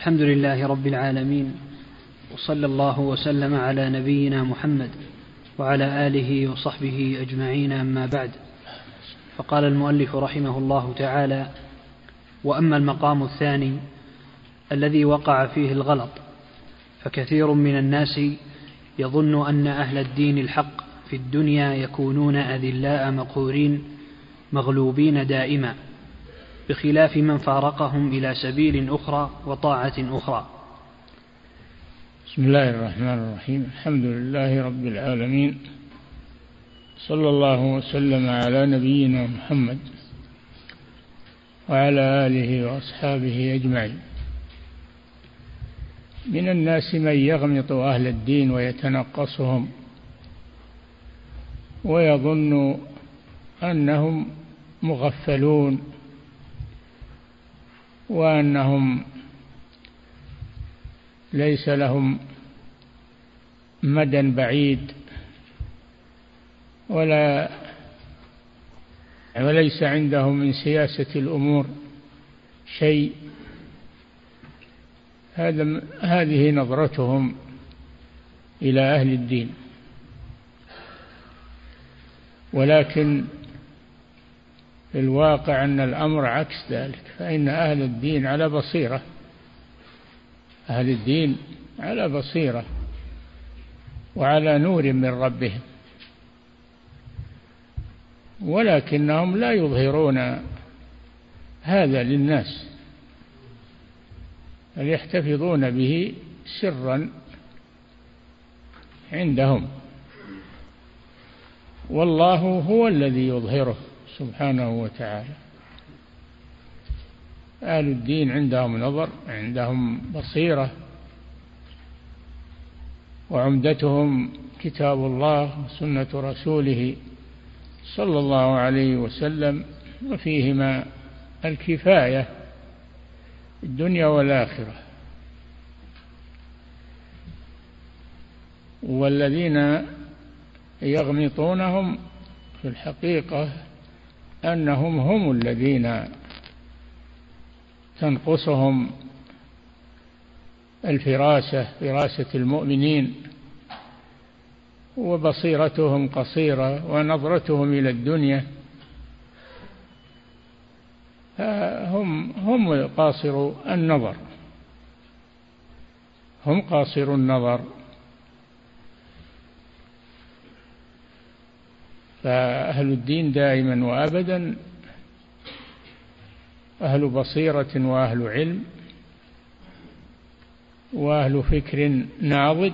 الحمد لله رب العالمين وصلى الله وسلم على نبينا محمد وعلى آله وصحبه أجمعين أما بعد. فقال المؤلف رحمه الله تعالى وأما المقام الثاني الذي وقع فيه الغلط فكثير من الناس يظن أن أهل الدين الحق في الدنيا يكونون أذلاء مقهورين مغلوبين دائما. بخلاف من فارقهم إلى سبيل أخرى وطاعة أخرى. بسم الله الرحمن الرحيم. الحمد لله رب العالمين. صلى الله وسلم على نبينا محمد وعلى آله وأصحابه أجمعين. من الناس من يغمط أهل الدين ويتنقصهم ويظن أنهم مغفلون وأنهم ليس لهم مدى بعيد ولا وليس عندهم من سياسة الأمور شيء. هذا هذه نظرتهم إلى أهل الدين. ولكن الواقع أن الأمر عكس ذلك فإن أهل الدين على بصيرة. أهل الدين على بصيرة وعلى نور من ربهم. ولكنهم لا يظهرون هذا للناس بل يحتفظون به سرا عندهم. والله هو الذي يظهره. سبحانه وتعالى. أهل الدين عندهم نظر عندهم بصيرة. وعمدتهم كتاب الله وسنة رسوله صلى الله عليه وسلم وفيهما الكفاية الدنيا والآخرة. والذين يغمطونهم في الحقيقة أنهم هم الذين تنقصهم الفراسة فراسة المؤمنين وبصيرتهم قصيرة ونظرتهم إلى الدنيا. هم هم قاصر النظر هم قاصر النظر. فأهل الدين دائما وأبدا أهل بصيرة وأهل علم وأهل فكر ناضج.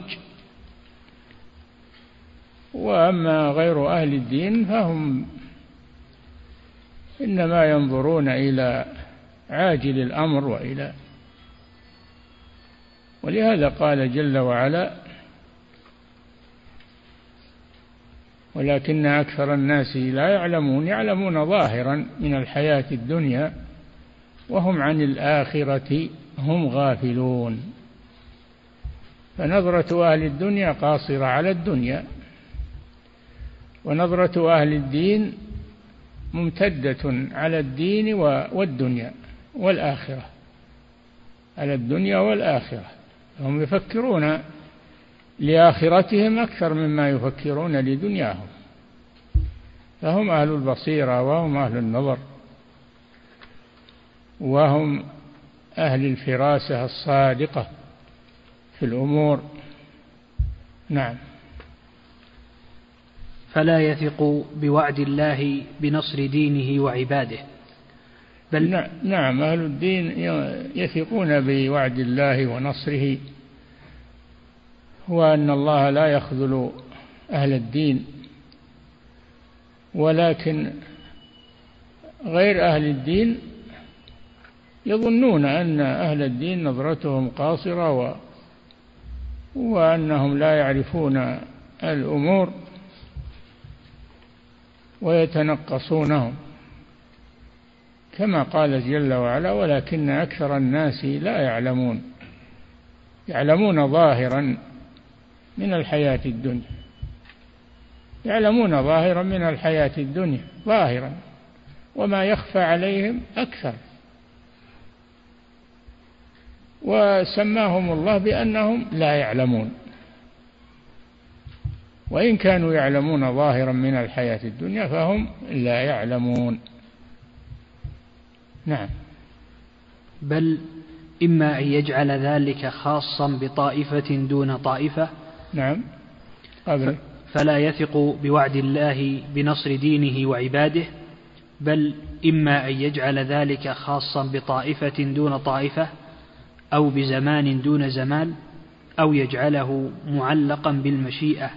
وأما غير أهل الدين فهم إنما ينظرون إلى عاجل الأمر وإلى ولهذا قال جل وعلا ولكن أكثر الناس لا يعلمون يعلمون ظاهرا من الحياة الدنيا وهم عن الآخرة هم غافلون. فنظرة أهل الدنيا قاصرة على الدنيا ونظرة أهل الدين ممتدة على الدين والدنيا والآخرة على الدنيا والآخرة. هم يفكرون لآخرتهم أكثر مما يفكرون لدنياهم. فهم أهل البصيرة وهم أهل النظر وهم أهل الفراسة الصادقة في الأمور. نعم. فلا يثق بوعد الله بنصر دينه وعباده. بل نعم أهل الدين يثقون بوعد الله ونصره هو أن الله لا يخذل أهل الدين ولكن غير أهل الدين يظنون أن أهل الدين نظرتهم قاصرة و وأنهم لا يعرفون الأمور ويتنقصونهم. كما قال جل وعلا ولكن أكثر الناس لا يعلمون يعلمون ظاهرا من الحياة الدنيا. يعلمون ظاهرا من الحياة الدنيا ظاهرا. وما يخفى عليهم أكثر. وسماهم الله بأنهم لا يعلمون. وإن كانوا يعلمون ظاهرا من الحياة الدنيا فهم لا يعلمون. نعم. بل إما أن يجعل ذلك خاصا بطائفة دون طائفة نعم. قبل فلا يثق بوعد الله بنصر دينه وعباده بل إما أن يجعل ذلك خاصا بطائفة دون طائفة أو بزمان دون زمان أو يجعله معلقا بالمشيئة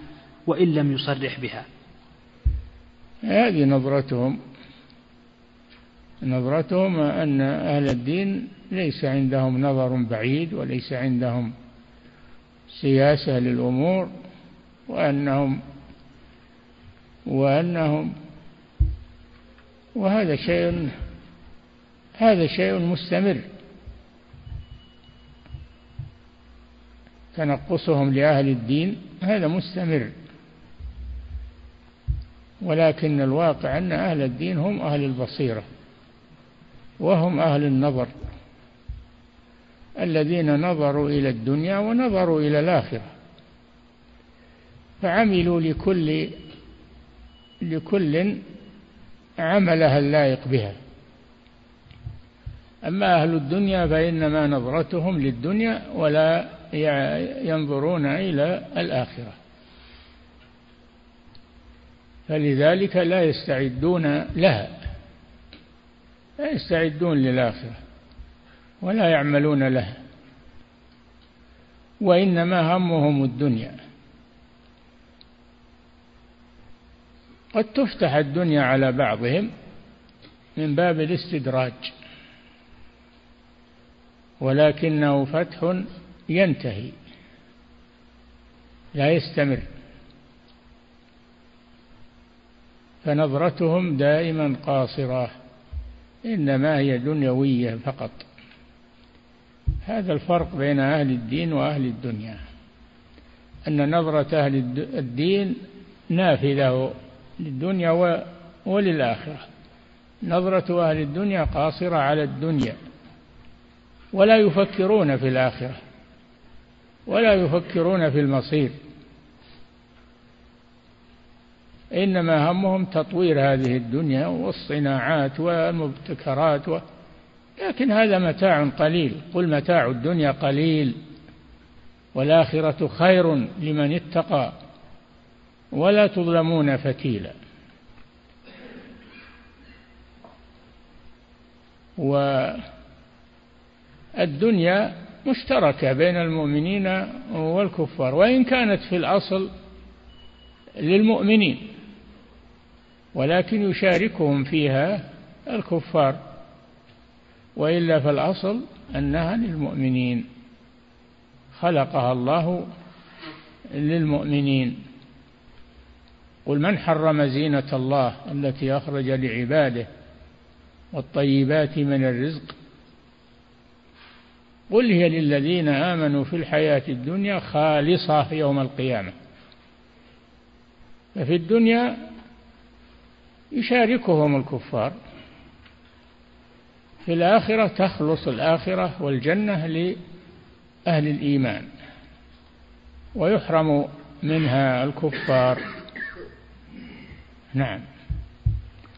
وإن لم يصرح بها. هذه نظرتهم. نظرتهم أن أهل الدين ليس عندهم نظر بعيد وليس عندهم سياسة للأمور وأنهم وأنهم وهذا شيء هذا شيء مستمر. تنقصهم لأهل الدين هذا مستمر. ولكن الواقع أن أهل الدين هم أهل البصيرة وهم أهل النظر. الذين نظروا إلى الدنيا ونظروا إلى الآخرة. فعملوا لكل لكل عملها اللائق بها. أما أهل الدنيا فإنما نظرتهم للدنيا ولا ينظرون إلى الآخرة. فلذلك لا يستعدون لها لا يستعدون للآخرة. ولا يعملون لها وإنما همهم الدنيا. قد تفتح الدنيا على بعضهم من باب الاستدراج. ولكنه فتح ينتهي. لا يستمر. فنظرتهم دائما قاصرة. إنما هي دنيوية فقط. هذا الفرق بين أهل الدين وأهل الدنيا. أن نظرة أهل الدين نافذة للدنيا وللآخرة. نظرة أهل الدنيا قاصرة على الدنيا. ولا يفكرون في الآخرة. ولا يفكرون في المصير. إنما همهم تطوير هذه الدنيا والصناعات والمبتكرات و... لكن هذا متاع قليل. قل متاع الدنيا قليل والآخرة خير لمن اتقى ولا تظلمون فتيلا. والدنيا مشتركة بين المؤمنين والكفار وإن كانت في الأصل للمؤمنين ولكن يشاركهم فيها الكفار. وإلا فالأصل أنها للمؤمنين. خلقها الله للمؤمنين. قل من حرم زينة الله التي أخرج لعباده والطيبات من الرزق؟ قل هي للذين آمنوا في الحياة الدنيا خالصة يوم القيامة. ففي الدنيا يشاركهم الكفار. في الآخرة تخلص الآخرة والجنة لأهل الإيمان. ويحرم منها الكفار. نعم.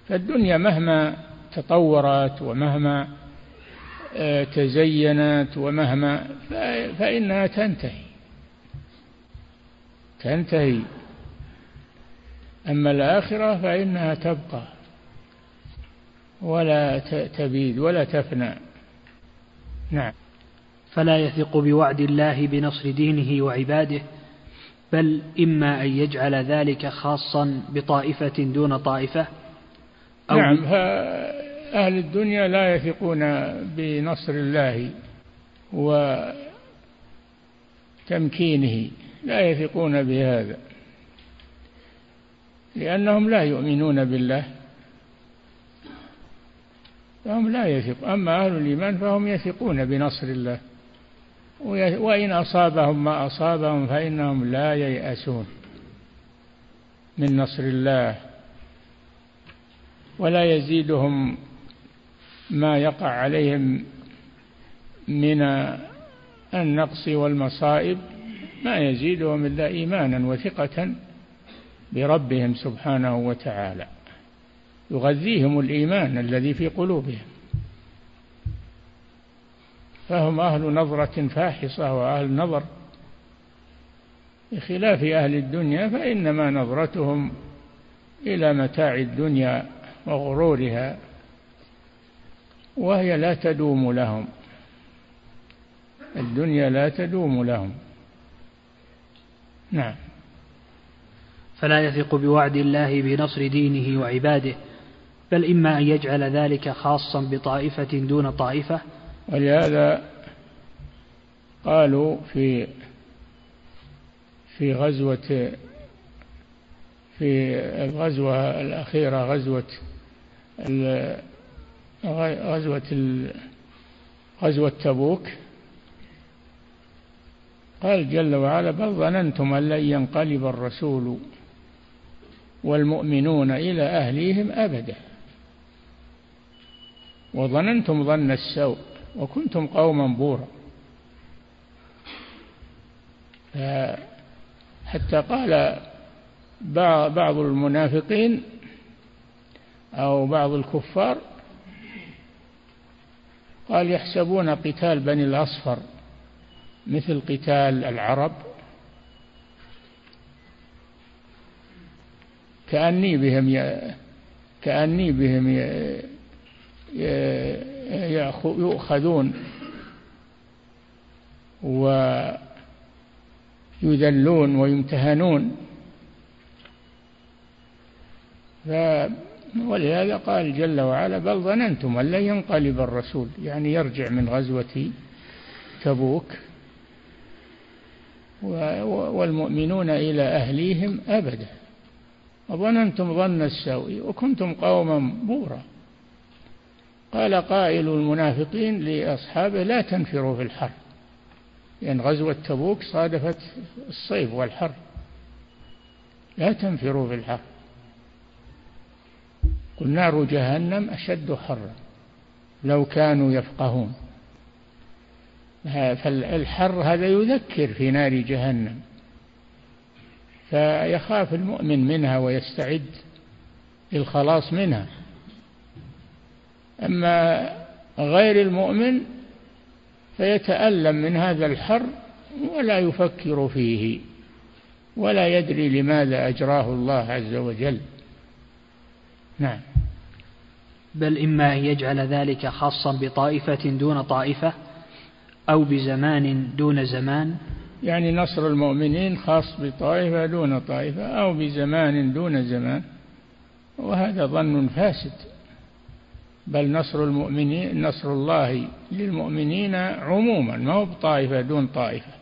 فالدنيا مهما تطورت ومهما آه، تزينت ومهما فإنها تنتهي. تنتهي. أما الآخرة فإنها تبقى. ولا تبيد ولا تفنى. نعم. فلا يثق بوعد الله بنصر دينه وعباده بل إما أن يجعل ذلك خاصا بطائفة دون طائفة أو نعم أهل الدنيا لا يثقون بنصر الله وتمكينه لا يثقون بهذا لأنهم لا يؤمنون بالله. فهم لا يثق. أما أهل الإيمان فهم يثقون بنصر الله. وإن أصابهم ما أصابهم فإنهم لا ييأسون من نصر الله. ولا يزيدهم ما يقع عليهم من النقص والمصائب. ما يزيدهم إلا إيمانا وثقة بربهم سبحانه وتعالى. يغذيهم الإيمان الذي في قلوبهم. فهم أهل نظرة فاحصة وأهل نظر. بخلاف أهل الدنيا فإنما نظرتهم إلى متاع الدنيا وغرورها وهي لا تدوم لهم. الدنيا لا تدوم لهم. نعم. فلا يثق بوعد الله بنصر دينه وعباده. بل إما أن يجعل ذلك خاصا بطائفة دون طائفة. ولهذا قالوا في في غزوة في الغزوة الأخيرة غزوة غزوة غزوة تبوك. قال جل وعلا بل ظننتم أن لن ينقلب الرسول والمؤمنون إلى أهليهم أبدا. وظننتم ظن السوء وكنتم قوما بورا. حتى قال بعض المنافقين أو بعض الكفار قال يحسبون قتال بني الأصفر مثل قتال العرب كأني بهم كأني بهم يؤخذون ويذلون ويمتهنون. ولهذا قال جل وعلا بل ظننتم أن لن ينقلب الرسول يعني يرجع من غزوة تبوك. والمؤمنون إلى أهليهم أبدا. وظننتم ظن السوء وكنتم قوما بورا. قال قائل المنافقين لأصحابه لا تنفروا في الحر. لأن غزوة تبوك صادفت الصيف والحر. لا تنفروا في الحر. قل نار جهنم أشد حرا. لو كانوا يفقهون. فالحر هذا يذكر في نار جهنم. فيخاف المؤمن منها ويستعد للخلاص منها. أما غير المؤمن فيتألم من هذا الحر ولا يفكر فيه ولا يدري لماذا أجراه الله عز وجل. نعم. بل إما أن يجعل ذلك خاصا بطائفة دون طائفة أو بزمان دون زمان. يعني نصر المؤمنين خاص بطائفة دون طائفة أو بزمان دون زمان وهذا ظن فاسد. بل نصر المؤمنين نصر الله للمؤمنين عموما ما هو بطائفة دون طائفة.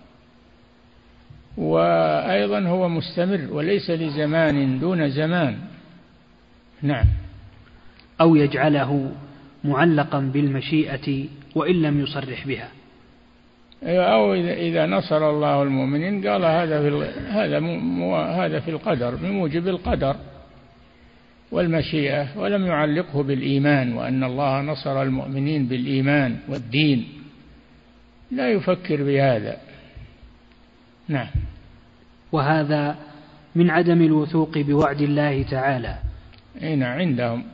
وأيضا هو مستمر وليس لزمان دون زمان. نعم. أو يجعله معلقا بالمشيئة وإن لم يصرح بها. أيوة، أو إذا نصر الله المؤمنين قال هذا في هذا هذا في القدر بموجب القدر. والمشيئة ولم يعلقه بالإيمان وأن الله نصر المؤمنين بالإيمان والدين. لا يفكر بهذا. نعم. وهذا من عدم الوثوق بوعد الله تعالى. أين عندهم.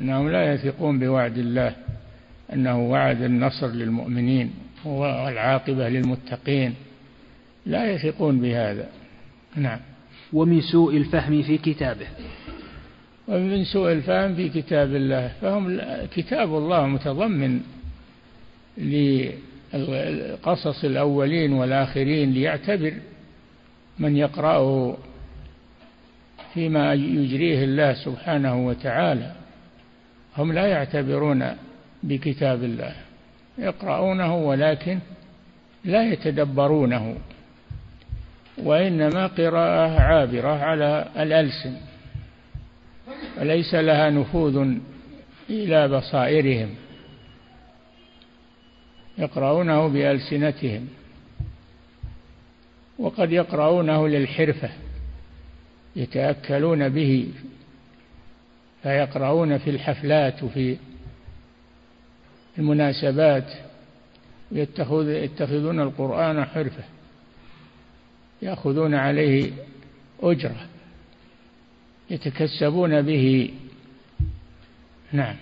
أنهم لا يثقون بوعد الله أنه وعد النصر للمؤمنين والعاقبة للمتقين. لا يثقون بهذا. نعم. ومن سوء الفهم في كتابه. ومن سوء الفهم في كتاب الله. فهم كتاب الله متضمن لقصص الأولين والآخرين ليعتبر من يقرأه فيما يجريه الله سبحانه وتعالى. هم لا يعتبرون بكتاب الله. يقرؤونه ولكن لا يتدبرونه وإنما قراءة عابرة على الألسن. وليس لها نفوذ إلى بصائرهم يقرؤونه بألسنتهم وقد يقرؤونه للحرفة يتأكلون به فيقرؤون في الحفلات وفي المناسبات يتخذون القرآن حرفة يأخذون عليه أجرة يتكسبون به. نعم.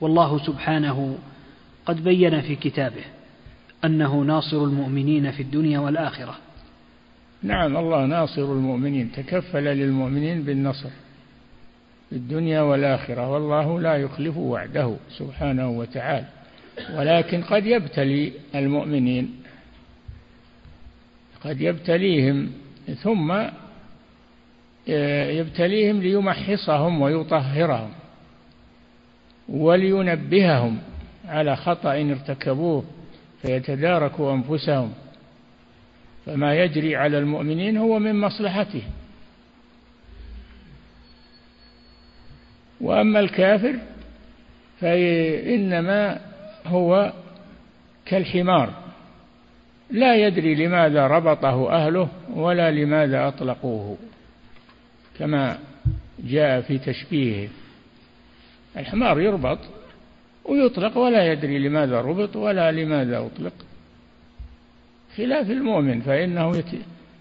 والله سبحانه قد بين في كتابه أنه ناصر المؤمنين في الدنيا والآخرة. نعم الله ناصر المؤمنين تكفل للمؤمنين بالنصر في الدنيا والآخرة والله لا يخلف وعده سبحانه وتعالى. ولكن قد يبتلي المؤمنين قد يبتليهم ثم يبتليهم ليمحصهم ويطهرهم ولينبههم على خطأ ارتكبوه فيتداركوا أنفسهم. فما يجري على المؤمنين هو من مصلحته. وأما الكافر فإنما هو كالحمار لا يدري لماذا ربطه أهله ولا لماذا أطلقوه. كما جاء في تشبيهه. الحمار يربط ويطلق ولا يدري لماذا ربط ولا لماذا أطلق. خلاف المؤمن فإنه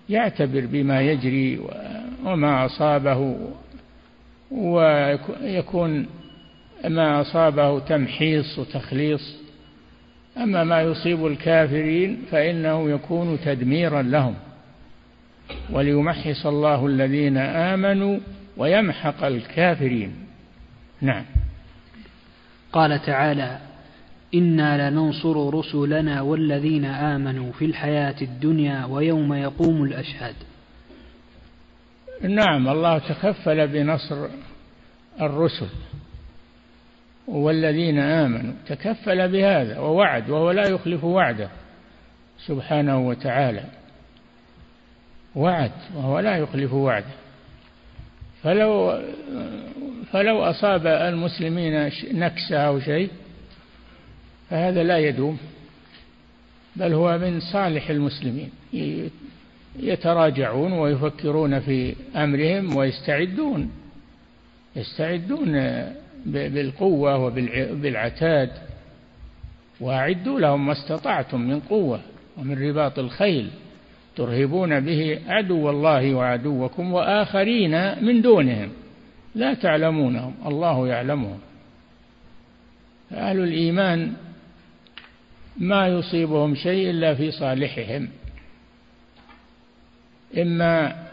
يعتبر بما يجري وما أصابه ويكون ما أصابه تمحيص وتخليص. أما ما يصيب الكافرين فإنه يكون تدميرا لهم. وليمحص الله الذين آمنوا ويمحق الكافرين. نعم. قال تعالى أنا لننصر رسلنا والذين امنوا في الحياة الدنيا ويوم يقوم الاشهاد. نعم الله تكفل بنصر الرسل والذين آمنوا تكفل بهذا ووعد وهو لا يخلف وعده سبحانه وتعالى. وعد وهو لا يخلف وعده. فلو فلو أصاب المسلمين نكسة أو شيء فهذا لا يدوم بل هو من صالح المسلمين. يتراجعون ويفكرون في أمرهم ويستعدون يستعدون بالقوة وبالعتاد وأعدوا لهم ما استطعتم من قوة ومن رباط الخيل. ترهبون به عدو الله وعدوكم وآخرين من دونهم. لا تعلمونهم الله يعلمهم. أهل الإيمان ما يصيبهم شيء إلا في صالحهم. إما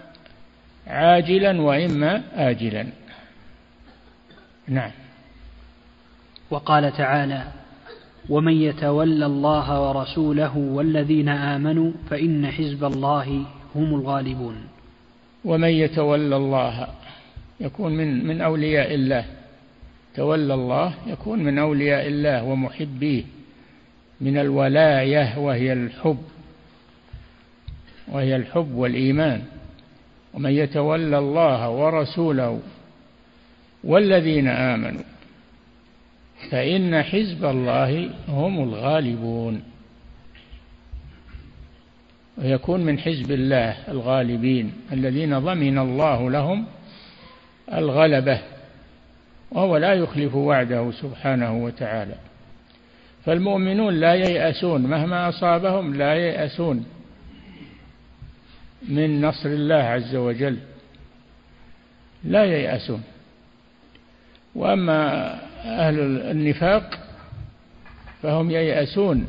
عاجلا وإما آجلا. نعم. وقال تعالى ومن يتول الله ورسوله والذين آمنوا فإن حزب الله هم الغالبون. ومن يتولى الله يكون من من أولياء الله. تولى الله يكون من أولياء الله ومحبيه من الولاية وهي الحب وهي الحب والإيمان. ومن يتولى الله ورسوله والذين آمنوا فإن حزب الله هم الغالبون. ويكون من حزب الله الغالبين الذين ضمن الله لهم الغلبة وهو لا يخلف وعده سبحانه وتعالى. فالمؤمنون لا ييأسون مهما أصابهم لا ييأسون من نصر الله عز وجل لا ييأسون. وأما أهل النفاق فهم ييأسون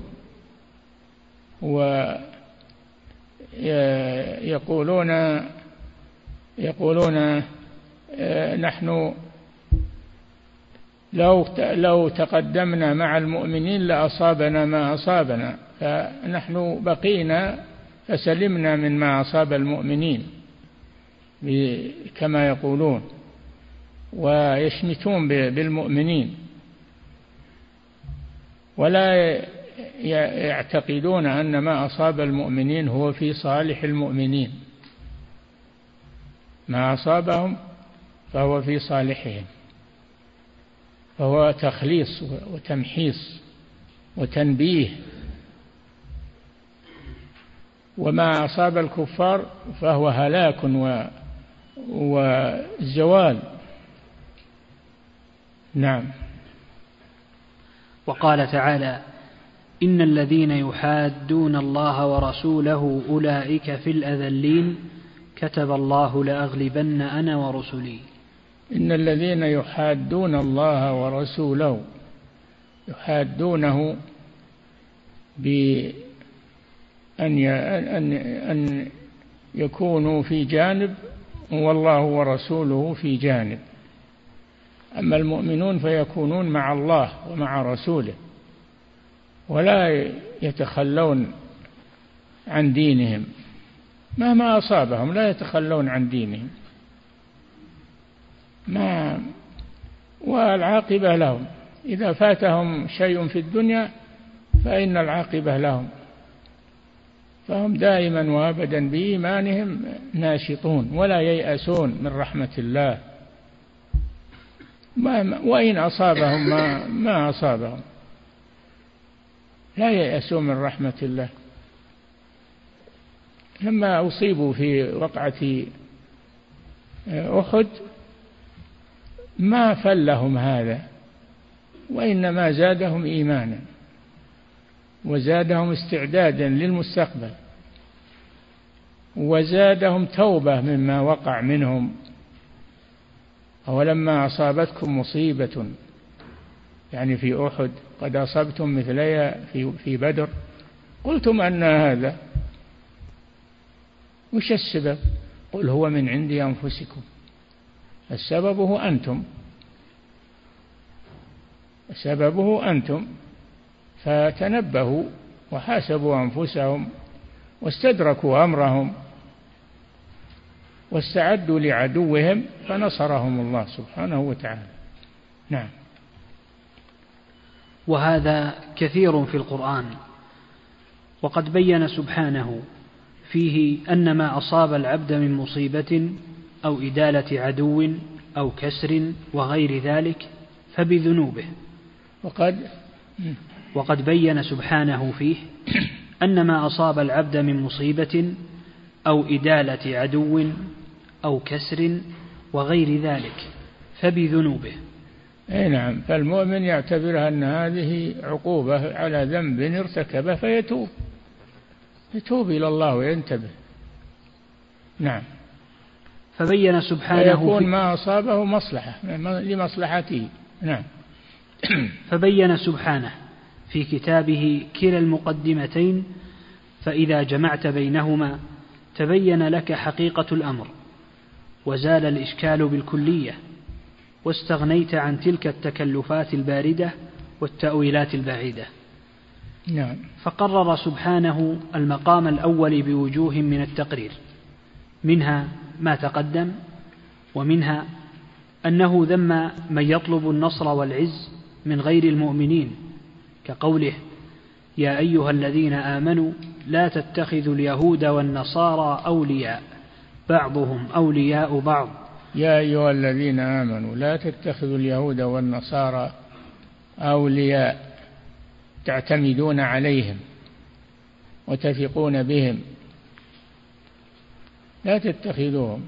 ويقولون يقولون آه، نحن لو لو تقدمنا مع المؤمنين لأصابنا ما أصابنا فنحن بقينا فسلمنا من ما أصاب المؤمنين كما يقولون. ويشمتون بالمؤمنين. ولا يعتقدون أن ما أصاب المؤمنين هو في صالح المؤمنين. ما أصابهم فهو في صالحهم. فهو تخليص وتمحيص وتنبيه. وما أصاب الكفار فهو هلاك و وزوال. نعم. وقال تعالى إن الذين يحادون الله ورسوله أولئك في الأذلين كتب الله لأغلبن أنا ورسلي. إن الذين يحادون الله ورسوله يحادونه بأن أن أن يكونوا في جانب والله ورسوله في جانب. أما المؤمنون فيكونون مع الله ومع رسوله ولا يتخلون عن دينهم. مهما أصابهم لا يتخلون عن دينهم. ما والعاقبة لهم. إذا فاتهم شيء في الدنيا فإن العاقبة لهم. فهم دائما وابدا بإيمانهم ناشطون ولا ييأسون من رحمة الله. ما وإن أصابهم ما, ما أصابهم. لا ييأسون من رحمة الله. لما أصيبوا في وقعة أحد ما فلهم هذا وإنما زادهم إيمانا وزادهم استعدادا للمستقبل وزادهم توبة مما وقع منهم. أولما أصابتكم مصيبة يعني في أحد قد أصبتم مثليها في في بدر. قلتم أن هذا. وش السبب؟ قل هو من عند أنفسكم. السبب هو أنتم. سببه أنتم. فتنبهوا وحاسبوا أنفسهم واستدركوا أمرهم. واستعدوا لعدوهم فنصرهم الله سبحانه وتعالى. نعم. وهذا كثير في القرآن. وقد بين سبحانه فيه أن ما أصاب العبد من مصيبة أو إدالة عدو أو كسر وغير ذلك فبذنوبه. وقد وقد بين سبحانه فيه أن ما أصاب العبد من مصيبة أو إدالة عدو أو كسر وغير ذلك فبذنوبه. أي نعم فالمؤمن يعتبرها أن هذه عقوبة على ذنب ارتكبه فيتوب. يتوب إلى الله وينتبه. نعم. فبين سبحانه فيكون ما أصابه مصلحة لمصلحته. نعم. فبين سبحانه في كتابه كلا المقدمتين فإذا جمعت بينهما تبين لك حقيقة الأمر. وزال الإشكال بالكلية واستغنيت عن تلك التكلفات الباردة والتأويلات البعيدة. نعم. فقرر سبحانه المقام الأول بوجوه من التقرير منها ما تقدم ومنها أنه ذم من يطلب النصر والعز من غير المؤمنين كقوله يا أيها الذين آمنوا لا تتخذوا اليهود والنصارى أولياء. بعضهم أولياء بعض. يا أيها الذين آمنوا لا تتخذوا اليهود والنصارى أولياء تعتمدون عليهم وتثقون بهم. لا تتخذوهم.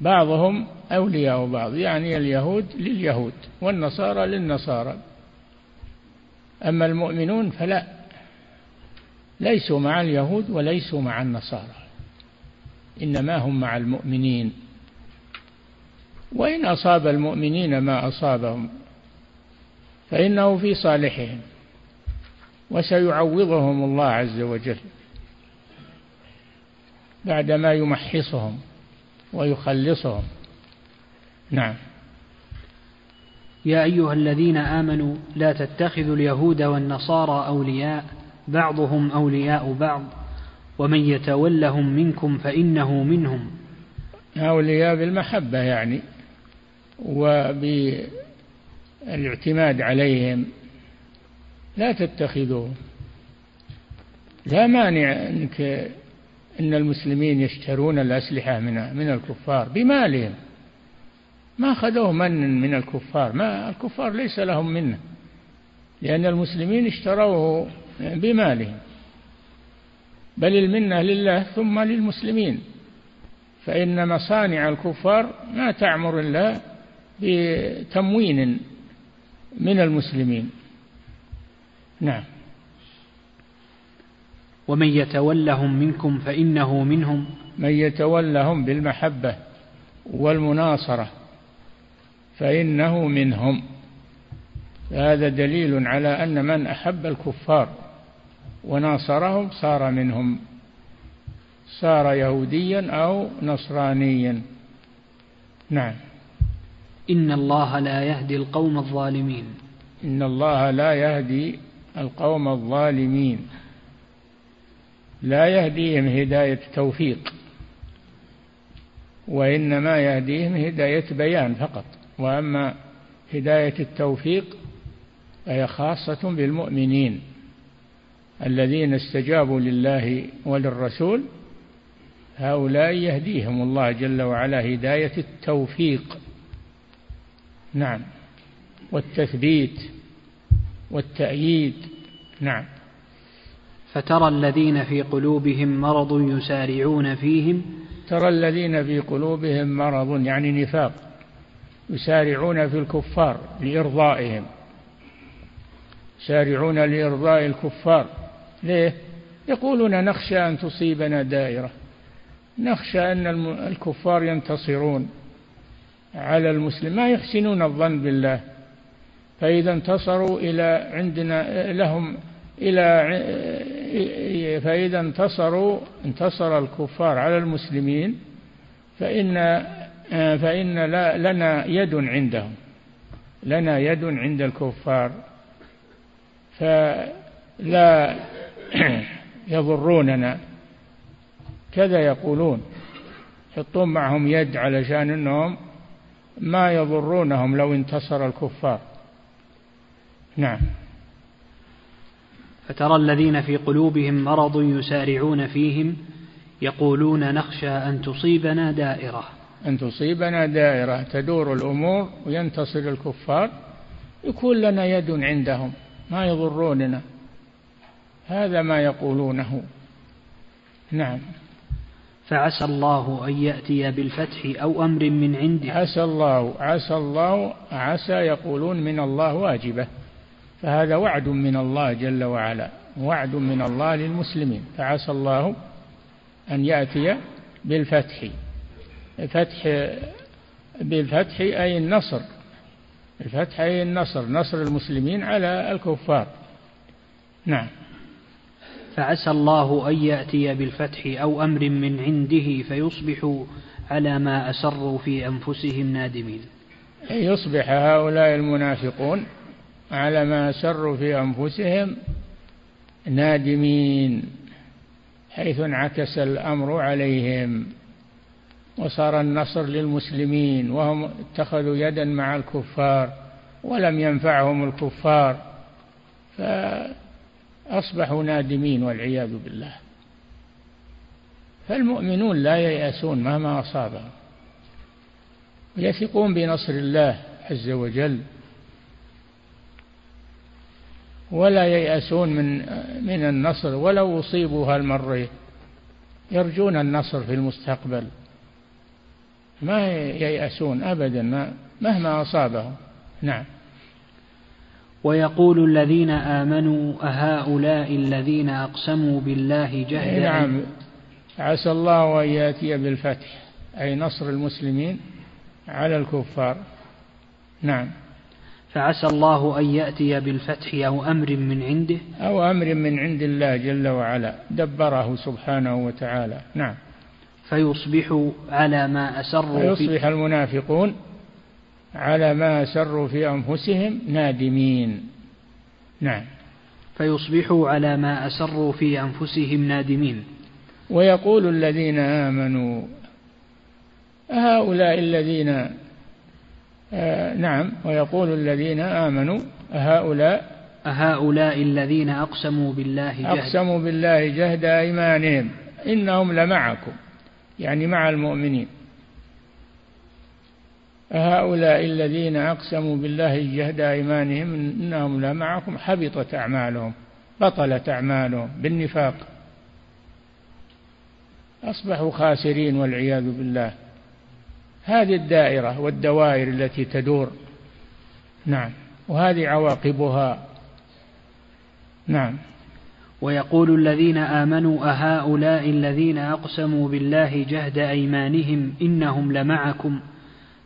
بعضهم أولياء بعض يعني اليهود لليهود والنصارى للنصارى. أما المؤمنون فلا ليسوا مع اليهود وليسوا مع النصارى. إنما هم مع المؤمنين. وإن أصاب المؤمنين ما أصابهم فإنه في صالحهم وسيعوضهم الله عز وجل بعدما يمحصهم ويخلصهم. نعم. يا أيها الذين آمنوا لا تتخذوا اليهود والنصارى أولياء بعضهم أولياء بعض. ومن يتولهم منكم فإنه منهم. أولياء بالمحبة يعني وبالاعتماد عليهم لا تتخذوهم لا مانع أنك إن المسلمين يشترون الأسلحة من من الكفار بمالهم. ما أخذوه من من الكفار؟ ما الكفار ليس لهم منه لأن المسلمين اشتروه بمالهم. بل المنة لله ثم للمسلمين. فإن مصانع الكفار ما تعمر إلا بتموين من المسلمين. نعم. ومن يتولهم منكم فإنه منهم. من يتولهم بالمحبة والمناصرة فإنه منهم. هذا دليل على أن من أحب الكفار وناصرهم صار منهم صار يهوديا أو نصرانيا. نعم. إن الله لا يهدي القوم الظالمين. إن الله لا يهدي القوم الظالمين. لا يهديهم هداية توفيق وإنما يهديهم هداية بيان فقط. وأما هداية التوفيق فهي خاصة بالمؤمنين. الذين استجابوا لله وللرسول هؤلاء يهديهم الله جل وعلا هداية التوفيق. نعم. والتثبيت والتأييد. نعم. فترى الذين في قلوبهم مرض يسارعون فيهم. ترى الذين في قلوبهم مرض يعني نفاق يسارعون في الكفار لإرضائهم. يسارعون لإرضاء الكفار. ليه؟ يقولون نخشى أن تصيبنا دائرة. نخشى أن الكفار ينتصرون على المسلم. ما يحسنون الظن بالله. فإذا انتصروا إلى عندنا لهم إلى فإذا انتصروا انتصر الكفار على المسلمين فإن فإن لنا يد عندهم. لنا يد عند الكفار. فلا يضروننا. كذا يقولون. يحطون معهم يد علشان إنهم ما يضرونهم لو انتصر الكفار. نعم. فترى الذين في قلوبهم مرض يسارعون فيهم يقولون نخشى أن تصيبنا دائرة. أن تصيبنا دائرة. تدور الأمور وينتصر الكفار. يكون لنا يد عندهم. ما يضروننا. هذا ما يقولونه. نعم. فعسى الله أن يأتي بالفتح أو أمر من عنده. عسى الله عسى الله عسى يقولون من الله واجبة. فهذا وعد من الله جل وعلا وعد من الله للمسلمين. فعسى الله أن يأتي بالفتح. فتح بالفتح أي النصر. الفتح أي النصر نصر المسلمين على الكفار. نعم. فعسى الله أن يأتي بالفتح أو أمر من عنده فيصبحوا على ما أسروا في أنفسهم نادمين. يصبح هؤلاء المنافقون على ما أسروا في أنفسهم نادمين حيث انعكس الأمر عليهم وصار النصر للمسلمين وهم اتخذوا يدا مع الكفار ولم ينفعهم الكفار. فأصبحوا نادمين والعياذ بالله. فالمؤمنون لا ييأسون مهما أصابهم. ويثقون بنصر الله عز وجل. ولا ييأسون من من النصر. ولو أصيبوا هالمرة يرجون النصر في المستقبل. ما ييأسون أبدا ما مهما أصابهم. نعم. ويقول الذين آمنوا أهؤلاء الذين أقسموا بالله جهد نعم. عسى الله أن يأتي بالفتح أي نصر المسلمين على الكفار. نعم. فعسى الله أن يأتي بالفتح أو أمر من عنده. أو أمر من عند الله جل وعلا دبره سبحانه وتعالى. نعم. فيصبحوا على ما أسروا فيصبح المنافقون على ما أسروا في أنفسهم نادمين. نعم. فيصبحوا على ما أسروا في أنفسهم نادمين. ويقول الذين آمنوا هؤلاء الذين آه نعم ويقول الذين آمنوا هؤلاء أهؤلاء الذين أقسموا بالله جهد. أقسموا بالله جهد أيمانهم إنهم لمعكم يعني مع المؤمنين. هؤلاء الذين أقسموا بالله جهد أيمانهم إنهم لمعكم حبطت أعمالهم بطلت أعمالهم بالنفاق. أصبحوا خاسرين والعياذ بالله. هذه الدائرة والدوائر التي تدور. نعم. وهذه عواقبها. نعم. ويقول الذين آمنوا أهؤلاء الذين أقسموا بالله جهد أيمانهم إنهم لمعكم.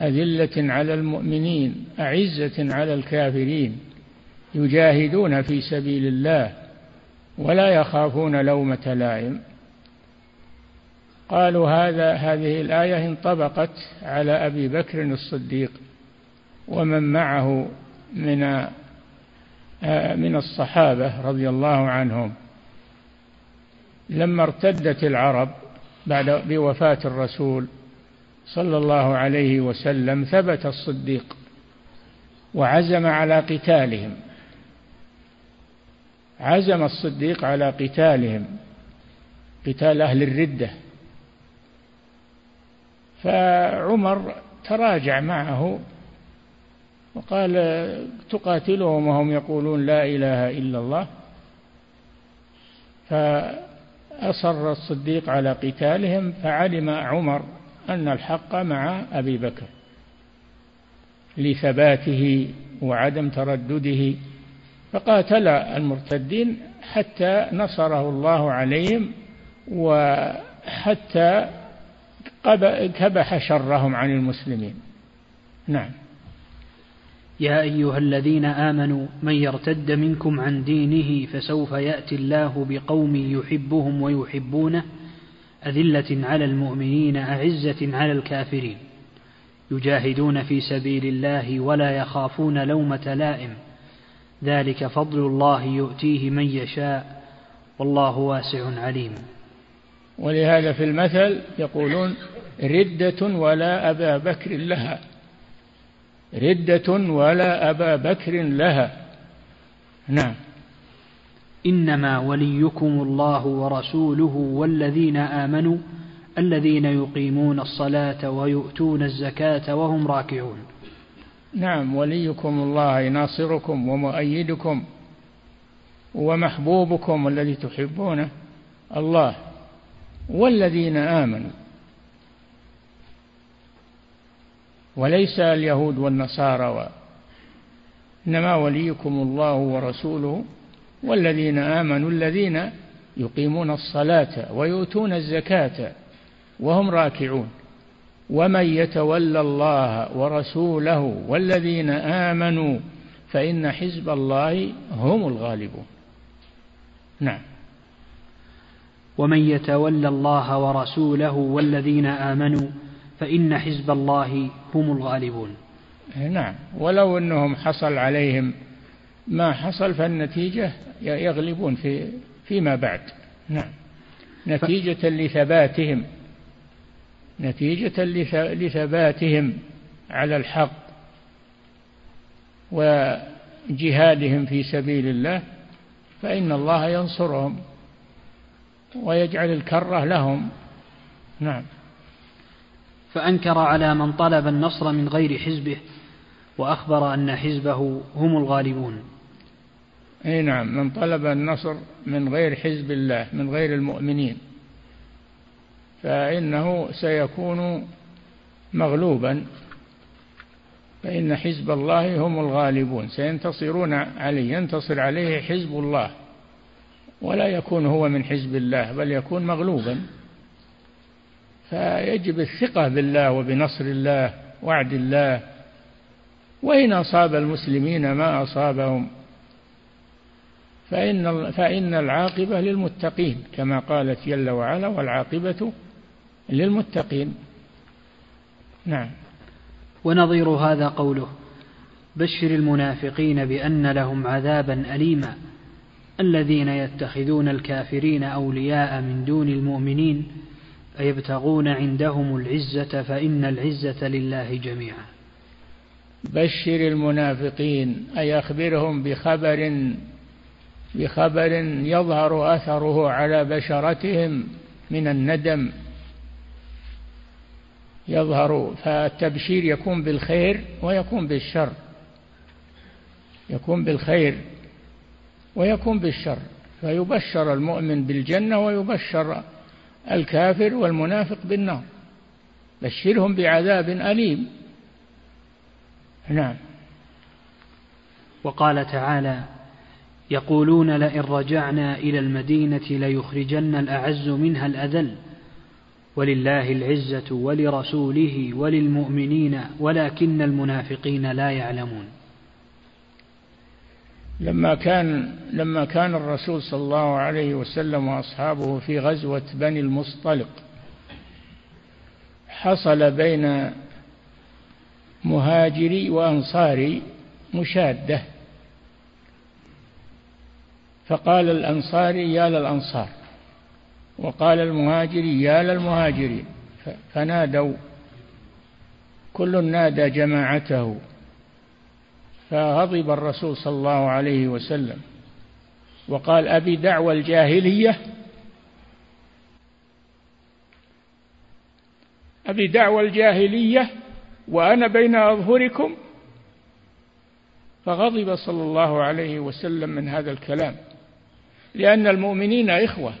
أذلة على المؤمنين أعزة على الكافرين يجاهدون في سبيل الله ولا يخافون لومة لائم. قالوا هذا هذه الآية انطبقت على أبي بكر الصديق ومن معه من من الصحابة رضي الله عنهم. لما ارتدت العرب بعد بوفاة الرسول صلى الله عليه وسلم ثبت الصديق وعزم على قتالهم. عزم الصديق على قتالهم قتال أهل الردة. فعمر تراجع معه وقال تقاتلهم وهم يقولون لا إله إلا الله. فأصر الصديق على قتالهم فعلم عمر أن الحق مع أبي بكر لثباته وعدم تردده فقاتل المرتدين حتى نصره الله عليهم وحتى كبح شرهم عن المسلمين. نعم. يا أيها الذين آمنوا من يرتد منكم عن دينه فسوف يأتي الله بقوم يحبهم ويحبونه أذلة على المؤمنين أعزة على الكافرين. يجاهدون في سبيل الله ولا يخافون لومة لائم. ذلك فضل الله يؤتيه من يشاء. والله واسع عليم. ولهذا في المثل يقولون ردة ولا أبا بكر لها. ردة ولا أبا بكر لها. نعم. إنما وليكم الله ورسوله والذين آمنوا الذين يقيمون الصلاة ويؤتون الزكاة وهم راكعون. نعم وليكم الله ناصركم ومؤيدكم ومحبوبكم الذي تحبونه الله والذين آمنوا. وليس اليهود والنصارى و إنما وليكم الله ورسوله والذين آمنوا الذين يقيمون الصلاة ويؤتون الزكاة وهم راكعون. ومن يتولى الله ورسوله والذين آمنوا فإن حزب الله هم الغالبون. نعم. ومن يتولى الله ورسوله والذين آمنوا فإن حزب الله هم الغالبون. نعم. ولو أنهم حصل عليهم ما حصل فالنتيجة يغلبون في فيما بعد. نعم. نتيجة لثباتهم. نتيجة لثباتهم على الحق وجهادهم في سبيل الله فإن الله ينصرهم ويجعل الكرة لهم. نعم. فأنكر على من طلب النصر من غير حزبه وأخبر أن حزبه هم الغالبون. أي نعم من طلب النصر من غير حزب الله من غير المؤمنين. فإنه سيكون مغلوبا فإن حزب الله هم الغالبون. سينتصرون عليه ينتصر عليه حزب الله. ولا يكون هو من حزب الله بل يكون مغلوبا. فيجب الثقة بالله وبنصر الله وعد الله. وإن أصاب المسلمين ما أصابهم فإن فإن العاقبة للمتقين كما قالت جل وعلا والعاقبة للمتقين. نعم. ونظير هذا قوله بشر المنافقين بأن لهم عذابا أليما. الذين يتخذون الكافرين أولياء من دون المؤمنين أيبتغون عندهم العزة فإن العزة لله جميعا. بشر المنافقين أي أخبرهم بخبر بخبر يظهر أثره على بشرتهم من الندم. يظهر فالتبشير يكون بالخير ويكون بالشر. يكون بالخير ويكون بالشر. فيبشر المؤمن بالجنة ويبشر الكافر والمنافق بالنار. بشرهم بعذاب أليم. نعم. وقال تعالى يقولون لئن رجعنا إلى المدينة ليخرجن الأعز منها الأذل. ولله العزة ولرسوله وللمؤمنين ولكن المنافقين لا يعلمون. لما كان لما كان الرسول صلى الله عليه وسلم وأصحابه في غزوة بني المصطلق حصل بين مهاجري وأنصاري مشادة. فقال الأنصاري يا للأنصار. وقال المهاجري يا للمهاجرين. فنادوا كل نادى جماعته فغضب الرسول صلى الله عليه وسلم. وقال أبي دعوى الجاهلية. أبي دعوى الجاهلية وأنا بين أظهركم. فغضب صلى الله عليه وسلم من هذا الكلام. لأن المؤمنين إخوة.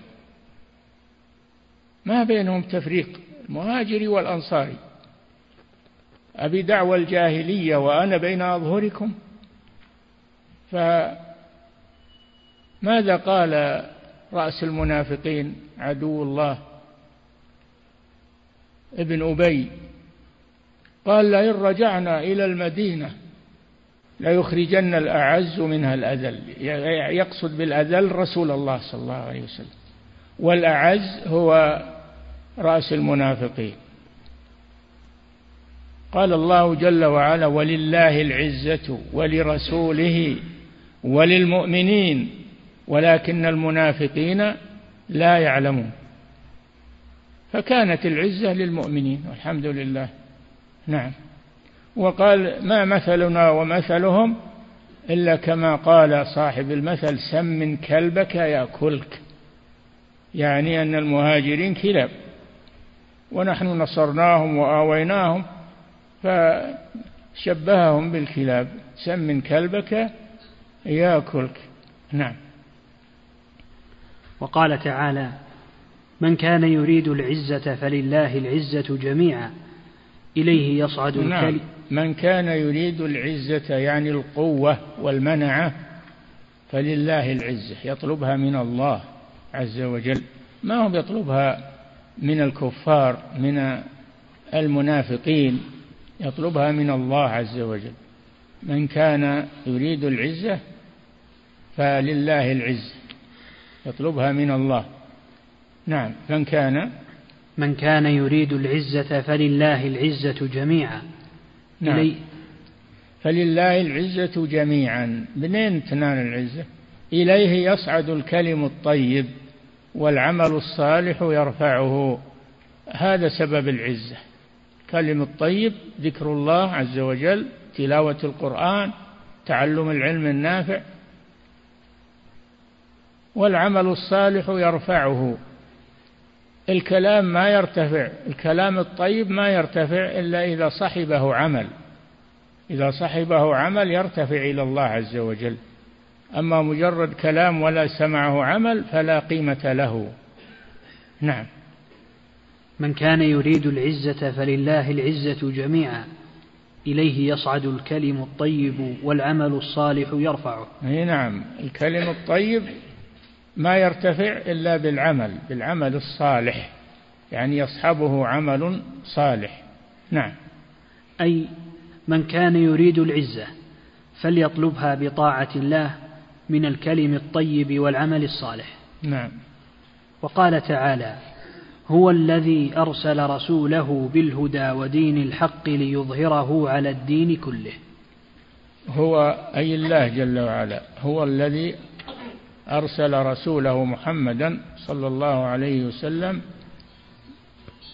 ما بينهم تفريق المهاجر والأنصاري. أبي دعوى الجاهلية وأنا بين أظهركم. فماذا قال رأس المنافقين؟ عدو الله. ابن أبي. قال لئن رجعنا إلى المدينة ليخرجن الأعز منها الأذل. يقصد بالأذل رسول الله صلى الله عليه وسلم. والأعز هو رأس المنافقين. قال الله جل وعلا ولله العزة ولرسوله وللمؤمنين ولكن المنافقين لا يعلمون. فكانت العزة للمؤمنين والحمد لله. نعم. وقال ما مثلنا ومثلهم إلا كما قال صاحب المثل سم كلبك يأكلك يعني أن المهاجرين كلاب. ونحن نصرناهم وآويناهم فشبههم بالكلاب. سم كلبك ياكلك نعم. وقال تعالى من كان يريد العزة فلله العزة جميعا. إليه يصعد نعم. الكلم من كان يريد العزة يعني القوة والمنعة فلله العزة يطلبها من الله عز وجل. ما هو يطلبها من الكفار من المنافقين؟ يطلبها من الله عز وجل. من كان يريد العزة فلله العزة يطلبها من الله. نعم من كان؟ من كان يريد العزة فلله العزة جميعا. نعم. إلي. فلله العزة جميعا. منين تنال العزة؟ إليه يصعد الكلم الطيب والعمل الصالح يرفعه. هذا سبب العزة. كلم الطيب ذكر الله عز وجل تلاوة القرآن تعلم العلم النافع. والعمل الصالح يرفعه. الكلام ما يرتفع الكلام الطيب ما يرتفع إلا إذا صحبه عمل. إذا صحبه عمل يرتفع إلى الله عز وجل. أما مجرد كلام ولا سمعه عمل فلا قيمة له. نعم. من كان يريد العزة فلله العزة جميعا. إليه يصعد الكلم الطيب والعمل الصالح يرفعه. أي نعم. الكلم الطيب ما يرتفع إلا بالعمل بالعمل الصالح يعني يصحبه عمل صالح. نعم. أي من كان يريد العزة فليطلبها بطاعة الله من الكلم الطيب والعمل الصالح. نعم. وقال تعالى هو الذي أرسل رسوله بالهدى ودين الحق ليظهره على الدين كله. هو أي الله جل وعلا هو الذي أرسل رسوله محمدا صلى الله عليه وسلم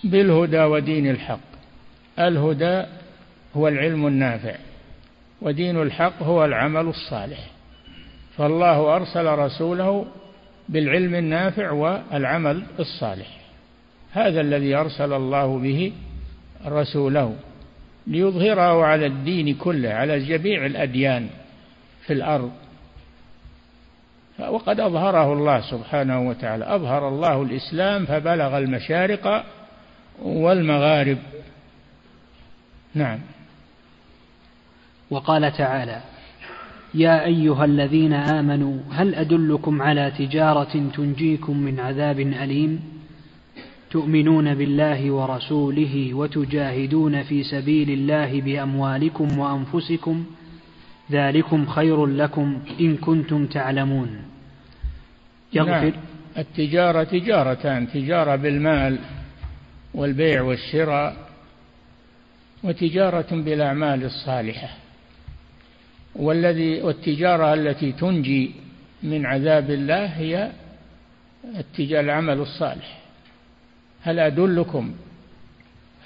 بالهدى ودين الحق. الهدى هو العلم النافع ودين الحق هو العمل الصالح. فالله أرسل رسوله بالعلم النافع والعمل الصالح. هذا الذي أرسل الله به رسوله ليظهره على الدين كله على جميع الأديان في الأرض. وقد أظهره الله سبحانه وتعالى. أظهر الله الإسلام فبلغ المشارق والمغارب. نعم. وقال تعالى يا أيها الذين آمنوا هل أدلكم على تجارة تنجيكم من عذاب أليم؟ تؤمنون بالله ورسوله وتجاهدون في سبيل الله بأموالكم وأنفسكم ذلكم خير لكم إن كنتم تعلمون. يغفر نعم. التجارة تجارتان تجارة بالمال والبيع والشراء وتجارة بالأعمال الصالحة. والذي والتجارة التي تنجي من عذاب الله هي العمل الصالح. هل أدلكم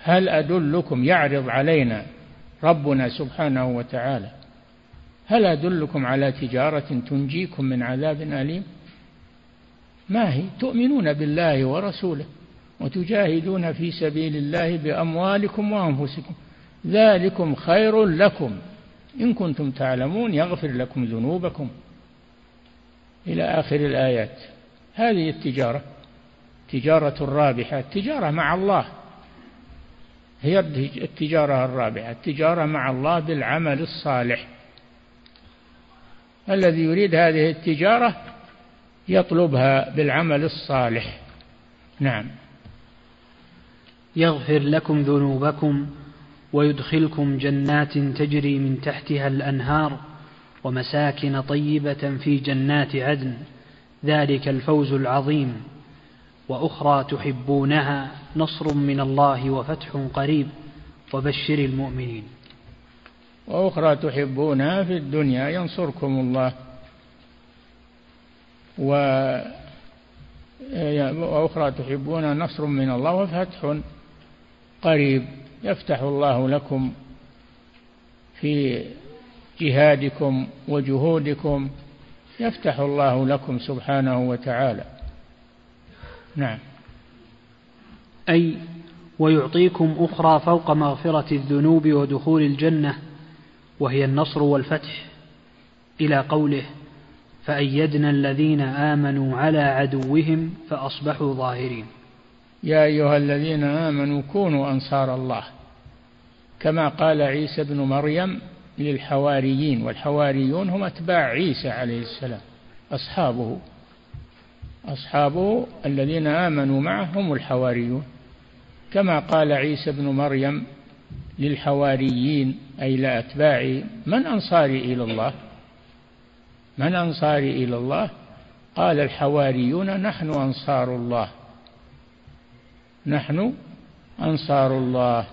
هل أدلكم يعرض علينا ربنا سبحانه وتعالى هل أدلكم على تجارة تنجيكم من عذاب أليم؟ ما هي؟ تؤمنون بالله ورسوله وتجاهدون في سبيل الله بأموالكم وأنفسكم. ذلكم خير لكم. إن كنتم تعلمون يغفر لكم ذنوبكم. إلى آخر الآيات. هذه التجارة. تجارة رابحة. التجارة مع الله. هي التجارة الرابحة. التجارة مع الله بالعمل الصالح. الذي يريد هذه التجارة يطلبها بالعمل الصالح. نعم. يغفر لكم ذنوبكم ويدخلكم جنات تجري من تحتها الأنهار ومساكن طيبة في جنات عدن. ذلك الفوز العظيم. وأخرى تحبونها نصر من الله وفتح قريب. وبشر المؤمنين. وأخرى تحبونها في الدنيا ينصركم الله. و وأخرى تحبونها نصر من الله وفتح قريب. يفتح الله لكم في جهادكم وجهودكم. يفتح الله لكم سبحانه وتعالى. نعم. أي ويعطيكم أخرى فوق مغفرة الذنوب ودخول الجنة. وهي النصر والفتح إلى قوله فأيدنا الذين آمنوا على عدوهم فأصبحوا ظاهرين. يا أيها الذين آمنوا كونوا أنصار الله كما قال عيسى بن مريم للحواريين والحواريون هم أتباع عيسى عليه السلام أصحابه أصحابه الذين آمنوا معه هم الحواريون. كما قال عيسى بن مريم للحواريين أي لأتباع من أنصاري إلى الله. من أنصاري إلى الله؟ قال الحواريون نحن أنصار الله. نحن أنصار الله.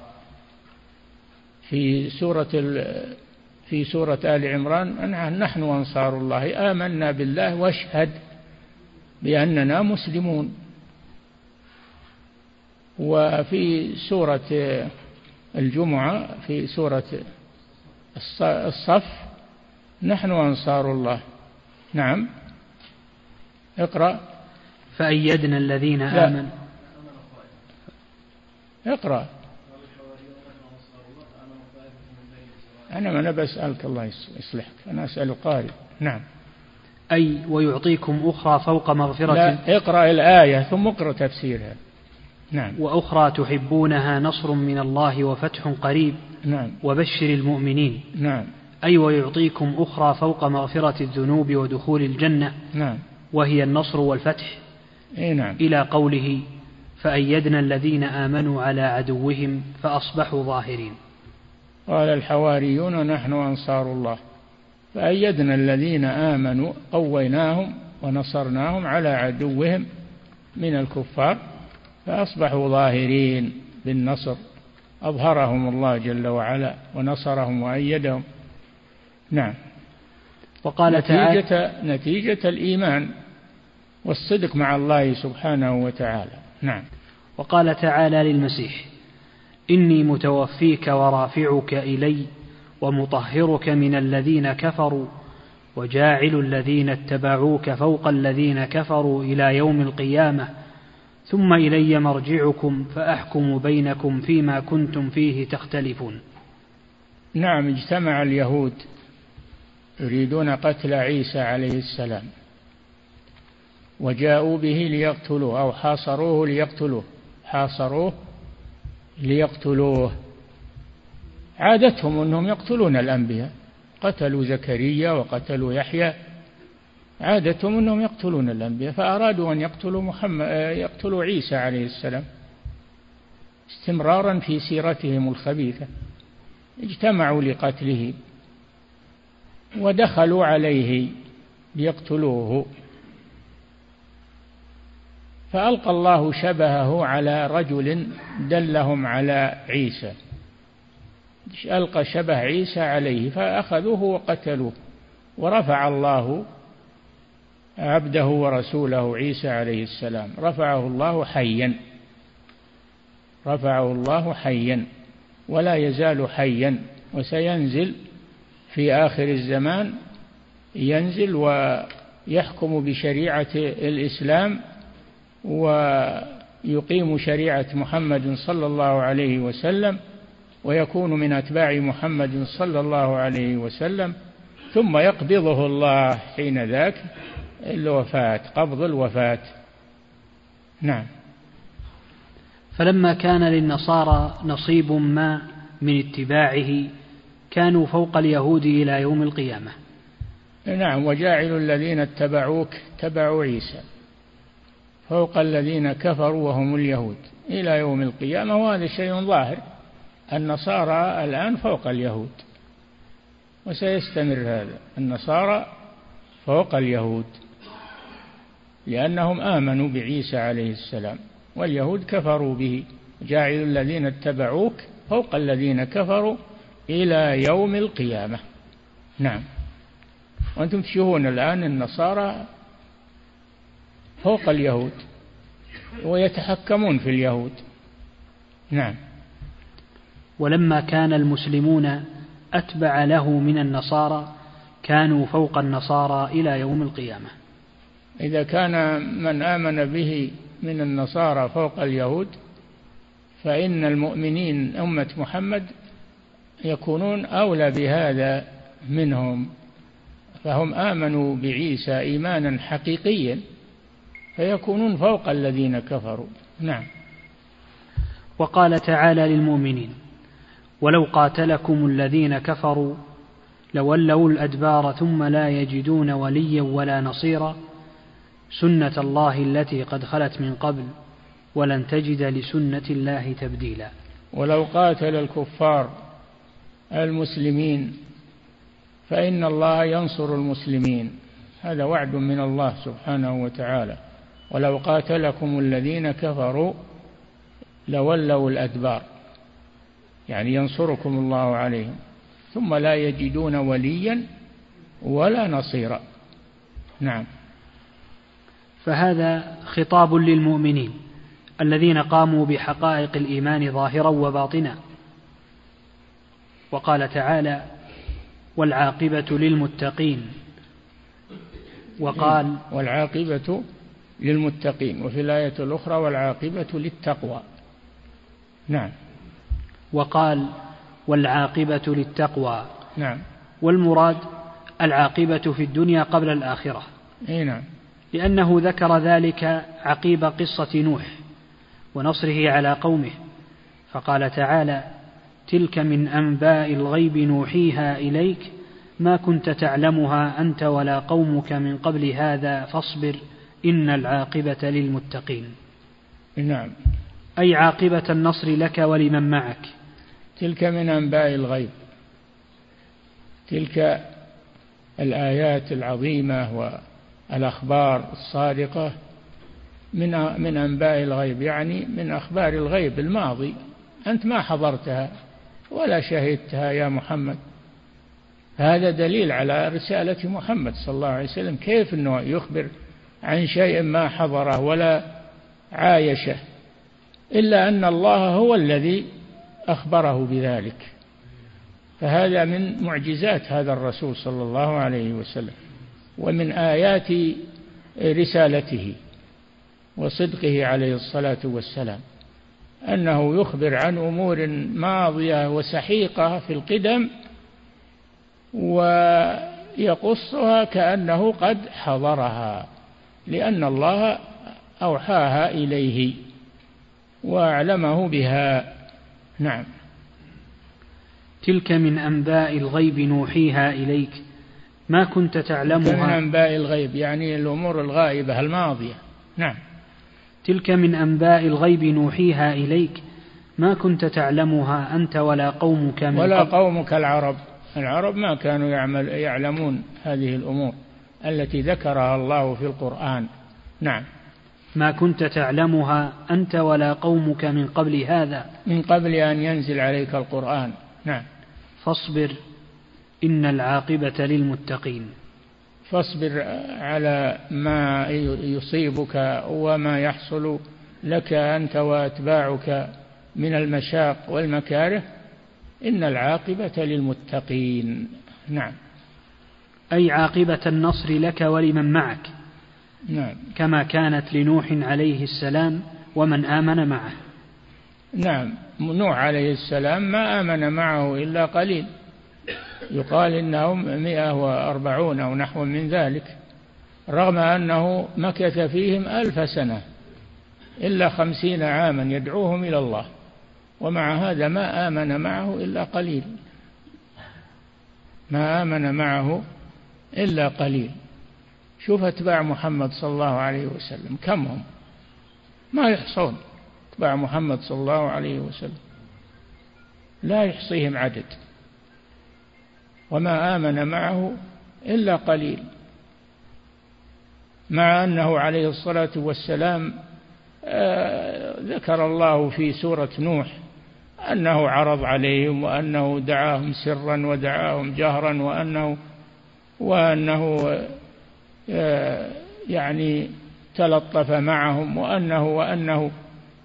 في سورة في سورة آل عمران نحن أنصار الله. آمنا بالله واشهد بأننا مسلمون. وفي سورة الجمعة في سورة الصف نحن أنصار الله. نعم. اقرأ. فأيدنا الذين آمنوا. اقرأ. أنا ما أنا بسألك الله يصلحك. أنا أسأل قارئ. نعم. أي ويعطيكم أخرى فوق مغفرة. لا اقرأ الآية ثم اقرأ تفسيرها. نعم. وأخرى تحبونها نصر من الله وفتح قريب. نعم. وبشر المؤمنين. نعم. أي ويعطيكم أخرى فوق مغفرة الذنوب ودخول الجنة. نعم. وهي النصر والفتح. إيه نعم. إلى قوله فأيدنا الذين آمنوا على عدوهم فأصبحوا ظاهرين. قال الحواريون نحن أنصار الله. فأيدنا الذين آمنوا قويناهم ونصرناهم على عدوهم من الكفار. فأصبحوا ظاهرين بالنصر. أظهرهم الله جل وعلا ونصرهم وأيدهم. نعم. وقال نتيجة, تعالى نتيجة الإيمان والصدق مع الله سبحانه وتعالى. نعم. وقال تعالى للمسيح إني متوفيك ورافعك إلي ومطهرك من الذين كفروا وجاعل الذين اتبعوك فوق الذين كفروا إلى يوم القيامة ثم إلي مرجعكم فأحكم بينكم فيما كنتم فيه تختلفون. نعم اجتمع اليهود يريدون قتل عيسى عليه السلام وجاءوا به ليقتلوه أو حاصروه ليقتلوه حاصروه ليقتلوه. عادتهم أنهم يقتلون الأنبياء قتلوا زكريا وقتلوا يحيى عادتهم أنهم يقتلون الأنبياء فأرادوا أن يقتلوا محمد يقتلوا عيسى عليه السلام استمرارا في سيرتهم الخبيثة. اجتمعوا لقتله ودخلوا عليه ليقتلوه. فألقى الله شبهه على رجل دلهم على عيسى. ألقى شبه عيسى عليه فأخذوه وقتلوه ورفع الله عبده ورسوله عيسى عليه السلام. رفعه الله حيا. رفعه الله حيا. ولا يزال حيا. وسينزل في آخر الزمان ينزل ويحكم بشريعة الإسلام ويقيم شريعة محمد صلى الله عليه وسلم ويكون من أتباع محمد صلى الله عليه وسلم ثم يقبضه الله حين ذاك. الوفاة قبض الوفاة. نعم. فلما كان للنصارى نصيب ما من اتباعه كانوا فوق اليهود إلى يوم القيامة. نعم وجاعل الذين اتبعوك تبعوا عيسى. فوق الذين كفروا وهم اليهود إلى يوم القيامة وهذا شيء ظاهر. النصارى الآن فوق اليهود وسيستمر هذا. النصارى فوق اليهود. لأنهم آمنوا بعيسى عليه السلام واليهود كفروا به. جاعل الذين اتبعوك فوق الذين كفروا إلى يوم القيامة. نعم. وأنتم تشوفون الآن النصارى فوق اليهود ويتحكمون في اليهود. نعم. ولما كان المسلمون أتبع له من النصارى كانوا فوق النصارى إلى يوم القيامة. إذا كان من آمن به من النصارى فوق اليهود فإن المؤمنين أمة محمد يكونون أولى بهذا منهم فهم آمنوا بعيسى إيمانا حقيقيا فيكونون فوق الذين كفروا. نعم. وقال تعالى للمؤمنين ولو قاتلكم الذين كفروا لولوا الأدبار ثم لا يجدون وليا ولا نصيرا سنة الله التي قد خلت من قبل ولن تجد لسنة الله تبديلا. ولو قاتل الكفار المسلمين فإن الله ينصر المسلمين. هذا وعد من الله سبحانه وتعالى. ولو قاتلكم الذين كفروا لولوا الأدبار. يعني ينصركم الله عليهم. ثم لا يجدون وليا ولا نصيرا. نعم. فهذا خطاب للمؤمنين الذين قاموا بحقائق الإيمان ظاهرا وباطنا. وقال تعالى والعاقبة للمتقين. وقال والعاقبة للمتقين. وفي الآية الأخرى والعاقبة للتقوى. نعم. وقال والعاقبة للتقوى. نعم. والمراد العاقبة في الدنيا قبل الآخرة. أي نعم. لأنه ذكر ذلك عقيب قصة نوح ونصره على قومه فقال تعالى تلك من أنباء الغيب نوحيها إليك ما كنت تعلمها أنت ولا قومك من قبل هذا فاصبر إن العاقبة للمتقين. نعم. أي عاقبة النصر لك ولمن معك. تلك من أنباء الغيب. تلك الآيات العظيمة والأخبار الصادقة من من أنباء الغيب. يعني من أخبار الغيب الماضي. أنت ما حضرتها ولا شهدتها يا محمد. هذا دليل على رسالة محمد صلى الله عليه وسلم. كيف أنه يخبر عن شيء ما حضره ولا عايشه؟ إلا أن الله هو الذي أخبره بذلك. فهذا من معجزات هذا الرسول صلى الله عليه وسلم. ومن آيات رسالته وصدقه عليه الصلاة والسلام أنه يخبر عن أمور ماضية وسحيقة في القدم ويقصها كأنه قد حضرها لأن الله أوحاها إليه وأعلمه بها. نعم. تلك من أنباء الغيب نوحيها إليك. ما كنت تعلمها؟ من أنباء الغيب يعني الأمور الغائبة الماضية. نعم. تلك من أنباء الغيب نوحيها إليك. ما كنت تعلمها أنت ولا قومك من ولا قبل؟ قومك العرب. العرب ما كانوا يعمل يعلمون هذه الأمور التي ذكرها الله في القرآن. نعم. ما كنت تعلمها أنت ولا قومك من قبل هذا؟ من قبل أن ينزل عليك القرآن. نعم. فاصبر. إن العاقبة للمتقين. فاصبر على ما يصيبك وما يحصل لك أنت وأتباعك من المشاق والمكاره. إن العاقبة للمتقين. نعم. أي عاقبة النصر لك ولمن معك. نعم. كما كانت لنوح عليه السلام ومن آمن معه. نعم. نوح عليه السلام ما آمن معه إلا قليل. يقال إنهم مئة وأربعون أو نحو من ذلك رغم أنه مكث فيهم ألف سنة إلا خمسين عاما يدعوهم إلى الله ومع هذا ما آمن معه إلا قليل. ما آمن معه إلا قليل. شوف أتباع محمد صلى الله عليه وسلم كم هم؟ ما يحصون أتباع محمد صلى الله عليه وسلم. لا يحصيهم عدد. وما آمن معه إلا قليل مع أنه عليه الصلاة والسلام آه، ذكر الله في سورة نوح أنه عرض عليهم وأنه دعاهم سرا ودعاهم جهرا وأنه وأنه آه، يعني تلطف معهم وأنه وأنه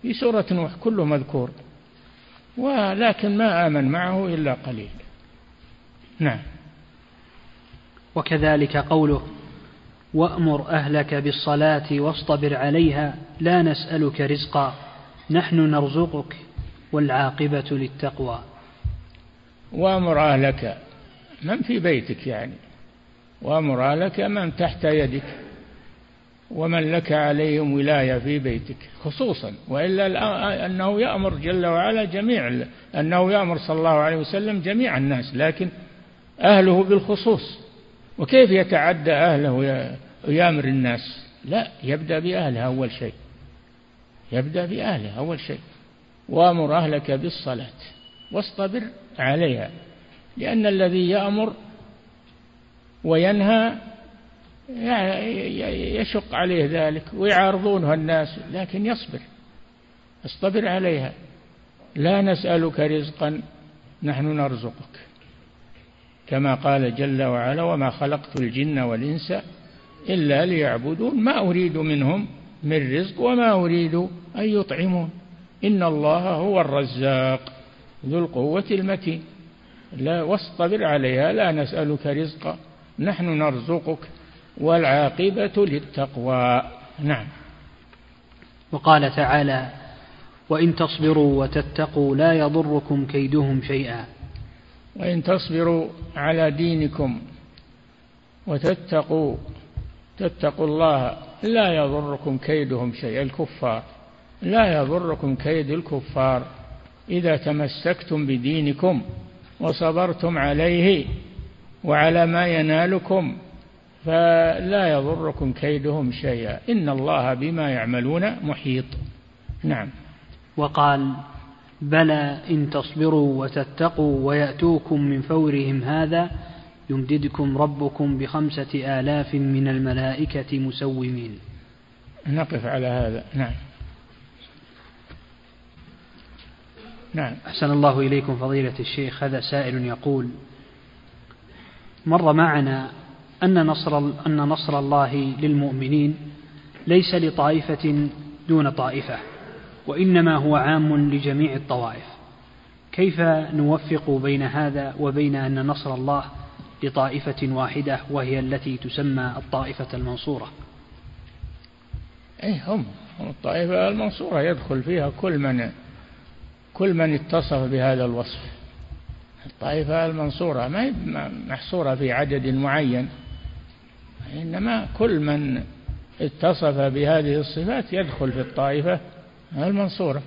في سورة نوح كله مذكور ولكن ما آمن معه إلا قليل. نعم. وكذلك قوله وأمر أهلك بالصلاة واصطبر عليها لا نسألك رزقا نحن نرزقك والعاقبة للتقوى. وأمر أهلك من في بيتك يعني؟ وأمر أهلك من تحت يدك ومن لك عليهم ولاية في بيتك خصوصا وإلا أنه يأمر جل وعلا جميع أنه يأمر صلى الله عليه وسلم جميع الناس لكن أهله بالخصوص. وكيف يتعدى أهله ويامر الناس؟ لا يبدأ بأهله أول شيء. يبدأ بأهله أول شيء. وأمر أهلك بالصلاة. واصطبر عليها. لأن الذي يأمر وينهى يشق عليه ذلك ويعارضونه الناس لكن يصبر. اصطبر عليها. لا نسألك رزقا نحن نرزقك. كما قال جل وعلا وما خلقت الجن والإنس إلا ليعبدون ما أريد منهم من رزق وما أريد أن يطعمون. إن الله هو الرزاق ذو القوة المتين. لا واصطبر عليها لا نسألك رزقا نحن نرزقك والعاقبة للتقوى. نعم. وقال تعالى وإن تصبروا وتتقوا لا يضركم كيدهم شيئا. وإن تصبروا على دينكم وتتقوا تتقوا الله لا يضركم كيدهم شيئا الكفار لا يضركم كيد الكفار. إذا تمسكتم بدينكم وصبرتم عليه وعلى ما ينالكم فلا يضركم كيدهم شيئا. إن الله بما يعملون محيط. نعم. وقال بلى إن تصبروا وتتقوا ويأتوكم من فورهم هذا يمددكم ربكم بخمسة آلاف من الملائكة مسومين. نقف على هذا. نعم. نعم. أحسن الله إليكم فضيلة الشيخ. هذا سائل يقول مر معنا أن نصر, أن نصر الله للمؤمنين ليس لطائفة دون طائفة. وإنما هو عام لجميع الطوائف. كيف نوفق بين هذا وبين أن نصر الله لطائفة واحدة وهي التي تسمى الطائفة المنصورة؟ أي هم الطائفة المنصورة يدخل فيها كل من كل من اتصف بهذا الوصف. الطائفة المنصورة ما هي محصورة في عدد معين إنما كل من اتصف بهذه الصفات يدخل في الطائفة المنصورة.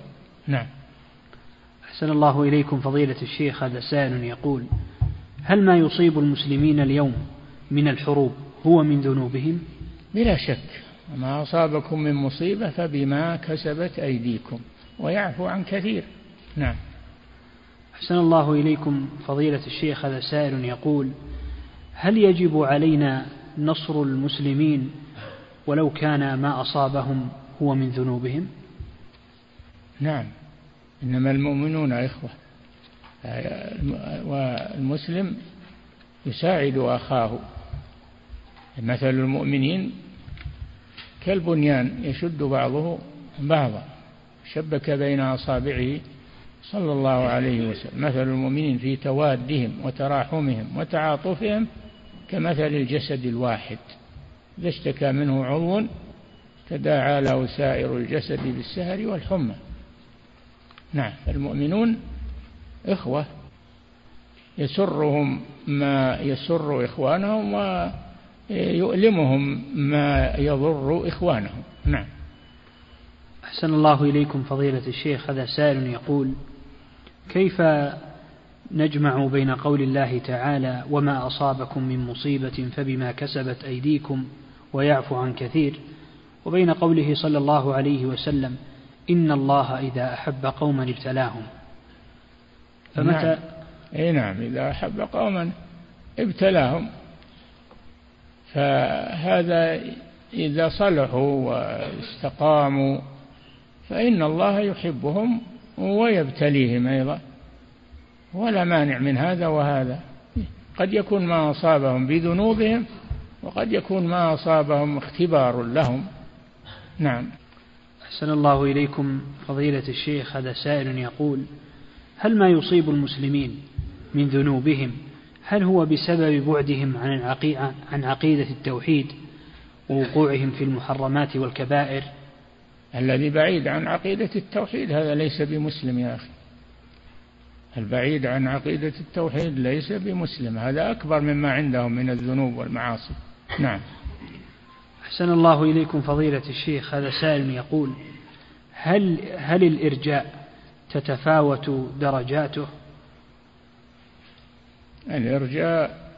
نعم. أحسن الله إليكم فضيلة الشيخ هذا سائل يقول هل ما يصيب المسلمين اليوم من الحروب هو من ذنوبهم؟ بلا شك ما أصابكم من مصيبة فبما كسبت أيديكم ويعفو عن كثير. نعم. أحسن الله إليكم فضيلة الشيخ هذا سائل يقول هل يجب علينا نصر المسلمين ولو كان ما أصابهم هو من ذنوبهم؟ نعم. إنما المؤمنون إخوة. والمسلم يساعد أخاه. مثل المؤمنين كالبنيان يشد بعضه بعضا. شبك بين أصابعه صلى الله عليه وسلم. مثل المؤمنين في توادهم وتراحمهم وتعاطفهم كمثل الجسد الواحد. إذا اشتكى منه عضو تداعى له سائر الجسد بالسهر والحمى. نعم. المؤمنون إخوة. يسرهم ما يسر إخوانهم ويؤلمهم ما يضر إخوانهم. نعم. أحسن الله إليكم فضيلة الشيخ. هذا سائل يقول كيف نجمع بين قول الله تعالى وما أصابكم من مصيبة فبما كسبت أيديكم ويعفو عن كثير وبين قوله صلى الله عليه وسلم إن الله إذا أحب قوما ابتلاهم. فمتى؟ نعم. نعم إذا أحب قوما ابتلاهم. فهذا إذا صلحوا واستقاموا فإن الله يحبهم ويبتليهم أيضا. ولا مانع من هذا وهذا. قد يكون ما أصابهم بذنوبهم وقد يكون ما أصابهم اختبار لهم. نعم. أحسن الله إليكم. فضيلة الشيخ هذا سائل يقول هل ما يصيب المسلمين من ذنوبهم؟ هل هو بسبب بعدهم عن عن عقيدة التوحيد ووقوعهم في المحرمات والكبائر؟ الذي بعيد عن عقيدة التوحيد هذا ليس بمسلم يا أخي. البعيد عن عقيدة التوحيد ليس بمسلم هذا أكبر مما عندهم من الذنوب والمعاصي. نعم. أحسن الله إليكم فضيلة الشيخ هذا سائل يقول هل هل الإرجاء تتفاوت درجاته؟ الإرجاء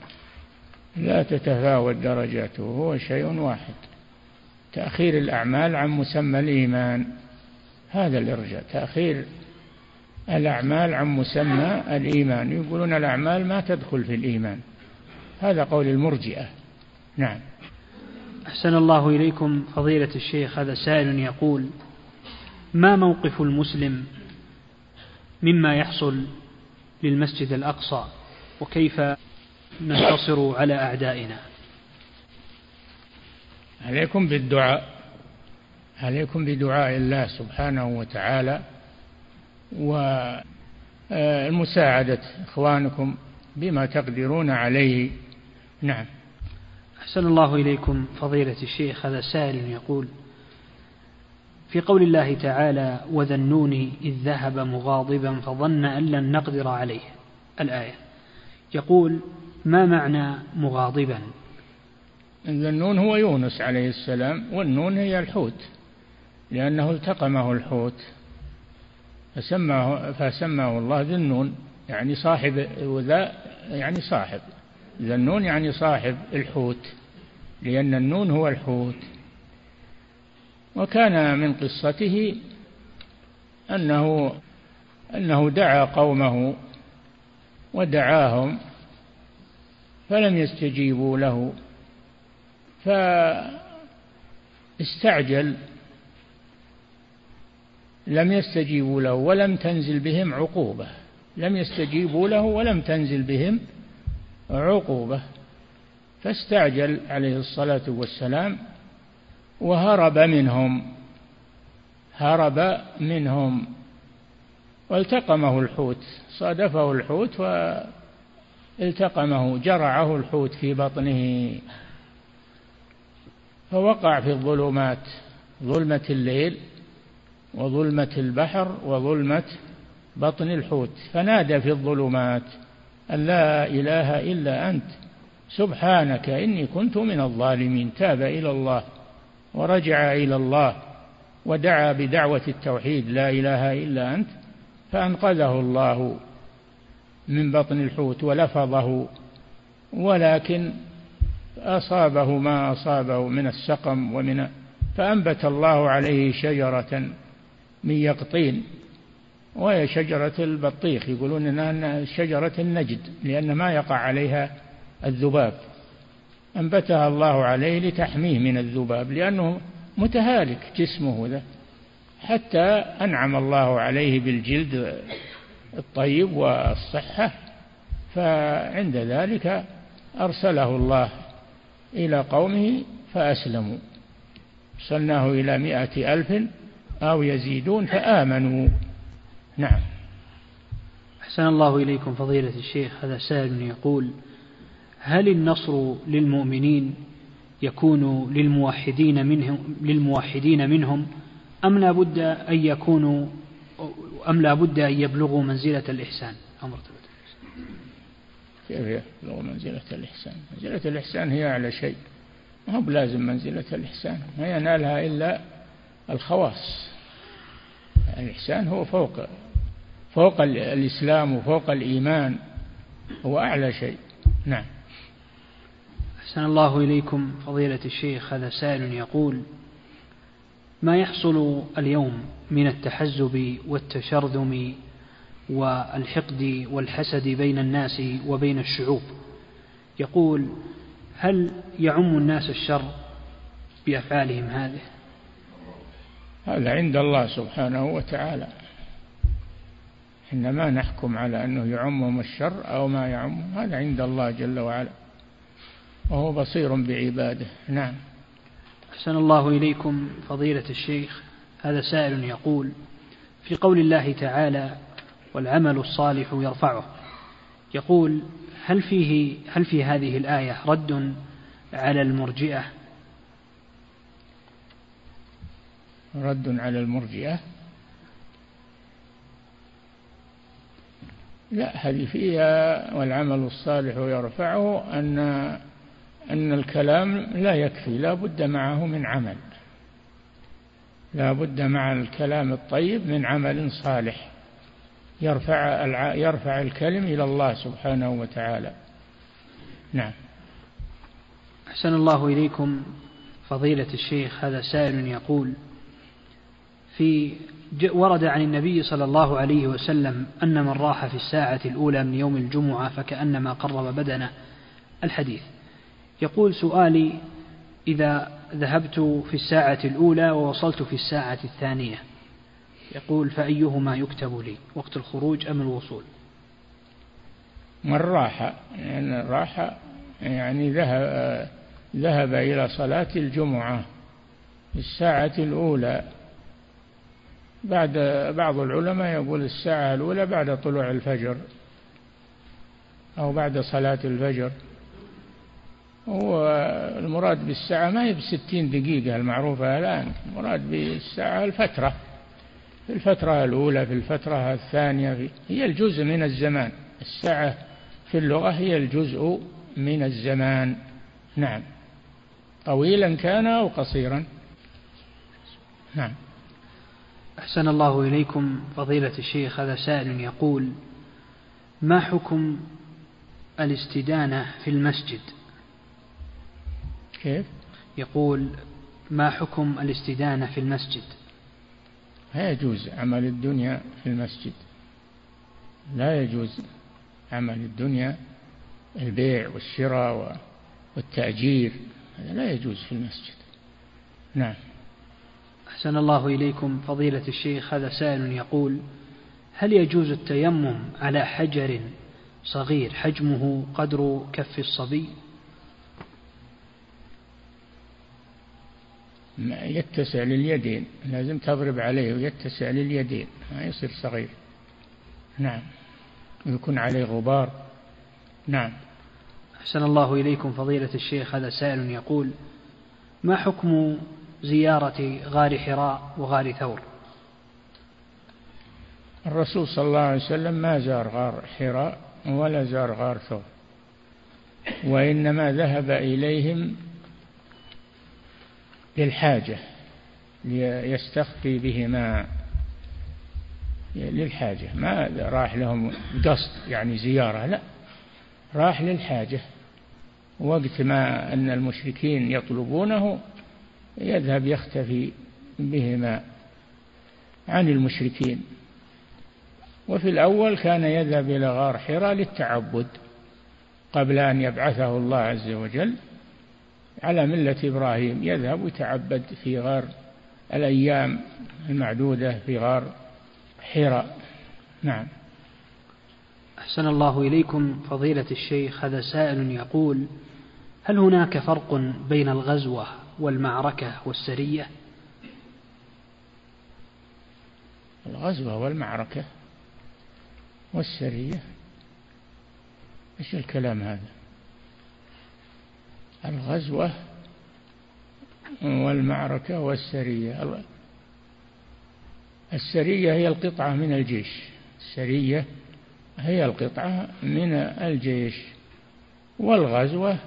لا تتفاوت درجاته هو شيء واحد. تأخير الأعمال عن مسمى الإيمان هذا الإرجاء. تأخير الأعمال عن مسمى الإيمان يقولون الأعمال ما تدخل في الإيمان هذا قول المرجئة. نعم. أحسن الله إليكم فضيلة الشيخ هذا سائل يقول ما موقف المسلم مما يحصل للمسجد الأقصى وكيف ننتصر على أعدائنا؟ عليكم بالدعاء عليكم بدعاء الله سبحانه وتعالى ومساعدة إخوانكم بما تقدرون عليه. نعم. أحسن الله إليكم فضيلة الشيخ هذا سائل يقول في قول الله تعالى وذا إذ ذهب مغاضبا فظن أن لن نقدر عليه الآية. يقول ما معنى مغاضبا؟ النون هو يونس عليه السلام والنون هي الحوت لأنه التقمه الحوت فسماه فسماه الله ذي النون يعني صاحب وذا يعني صاحب. ذا النون يعني صاحب الحوت لأن النون هو الحوت. وكان من قصته أنه أنه دعا قومه ودعاهم فلم يستجيبوا له فاستعجل لم يستجيبوا له ولم تنزل بهم عقوبة لم يستجيبوا له ولم تنزل بهم عقوبة فاستعجل عليه الصلاة والسلام وهرب منهم هرب منهم. والتقمه الحوت صادفه الحوت والتقمه جرعه الحوت في بطنه. فوقع في الظلمات ظلمة الليل وظلمة البحر وظلمة بطن الحوت فنادى في الظلمات. أن لا إله إلا أنت. سبحانك إني كنت من الظالمين. تاب إلى الله ورجع إلى الله ودعا بدعوة التوحيد. لا إله إلا أنت. فأنقذه الله من بطن الحوت ولفظه ولكن أصابه ما أصابه من السقم ومن فأنبت الله عليه شجرة من يقطين. وهي شجرة البطيخ. يقولون أنها شجرة النجد لأن ما يقع عليها الذباب. أنبتها الله عليه لتحميه من الذباب لأنه متهالك جسمه ذا. حتى أنعم الله عليه بالجلد الطيب والصحة فعند ذلك أرسله الله إلى قومه فأسلموا. أرسلناه إلى مائة ألف أو يزيدون فآمنوا. نعم. أحسن الله إليكم فضيلة الشيخ هذا سائل يقول هل النصر للمؤمنين يكون للموحدين منهم للموحدين منهم أم لا بد أن يكونوا أم لا بد أن يبلغوا منزلة الإحسان؟ أو مرتبة كيف يبلغوا منزلة الإحسان؟ منزلة الإحسان هي أعلى شيء. ما هو بلازم منزلة الإحسان؟ ما ينالها إلا الخواص. الإحسان هو فوق فوق الإسلام وفوق الإيمان هو أعلى شيء. نعم. أحسن الله إليكم فضيلة الشيخ هذا سائل يقول ما يحصل اليوم من التحزب والتشرذم والحقد والحسد بين الناس وبين الشعوب؟ يقول هل يعم الناس الشر بأفعالهم هذه؟ هذا عند الله سبحانه وتعالى. إنما نحكم على أنه يعمهم الشر أو ما يعم هذا عند الله جل وعلا. وهو بصير بعباده. نعم. أحسن الله إليكم فضيلة الشيخ هذا سائل يقول في قول الله تعالى والعمل الصالح يرفعه يقول هل فيه هل في هذه الآية رد على المرجئة؟ رد على المرجئة؟ لا هذه فيها والعمل الصالح يرفعه أن أن الكلام لا يكفي لا بد معه من عمل. لا بد مع الكلام الطيب من عمل صالح. يرفع يرفع الكلم إلى الله سبحانه وتعالى. نعم. أحسن الله إليكم فضيلة الشيخ هذا سائل يقول في ورد عن النبي صلى الله عليه وسلم أن من راح في الساعة الأولى من يوم الجمعة فكأنما قرب بدنه. الحديث. يقول سؤالي إذا ذهبت في الساعة الأولى ووصلت في الساعة الثانية يقول فأيهما يكتب لي؟ وقت الخروج أم الوصول؟ من راح يعني راح يعني ذهب ذهب إلى صلاة الجمعة في الساعة الأولى. بعد بعض العلماء يقول الساعة الأولى بعد طلوع الفجر أو بعد صلاة الفجر. هو المراد بالساعة ما هي بستين دقيقة المعروفة الآن المراد بالساعة الفترة في الفترة الأولى في الفترة الثانية في هي الجزء من الزمان. الساعة في اللغة هي الجزء من الزمان. نعم. طويلا كان أو قصيرا؟ نعم. أحسن الله إليكم فضيلة الشيخ هذا سائل يقول ما حكم الاستدانة في المسجد؟ كيف؟ يقول ما حكم الاستدانة في المسجد؟ لا يجوز عمل الدنيا في المسجد. لا يجوز عمل الدنيا البيع والشراء والتأجير هذا لا يجوز في المسجد. نعم. أحسن الله إليكم. فضيلة الشيخ هذا سائل يقول هل يجوز التيمم على حجر صغير حجمه قدر كف الصبي؟ يتسع لليدين لازم تضرب عليه ويتسع لليدين ما يصير صغير. نعم. يكون عليه غبار. نعم. أحسن الله إليكم. فضيلة الشيخ هذا سائل يقول ما حكم زيارة غار حراء وغار ثور. الرسول صلى الله عليه وسلم ما زار غار حراء ولا زار غار ثور وإنما ذهب إليهم للحاجة ليستخفي بهما للحاجة. ما راح لهم قصد يعني زيارة لا راح للحاجة. وقت ما أن المشركين يطلبونه يذهب يختفي بهما عن المشركين. وفي الأول كان يذهب إلى غار حراء للتعبد قبل أن يبعثه الله عز وجل على ملة إبراهيم. يذهب ويتعبد في غار الأيام المعدودة في غار حراء نعم. أحسن الله إليكم فضيلة الشيخ هذا سائل يقول هل هناك فرق بين الغزوة والمعركة والسرية. الغزوة والمعركة والسرية. إيش الكلام هذا؟ الغزوة والمعركة والسرية. السرية هي القطعة من الجيش. السرية هي القطعة من الجيش. والغزوة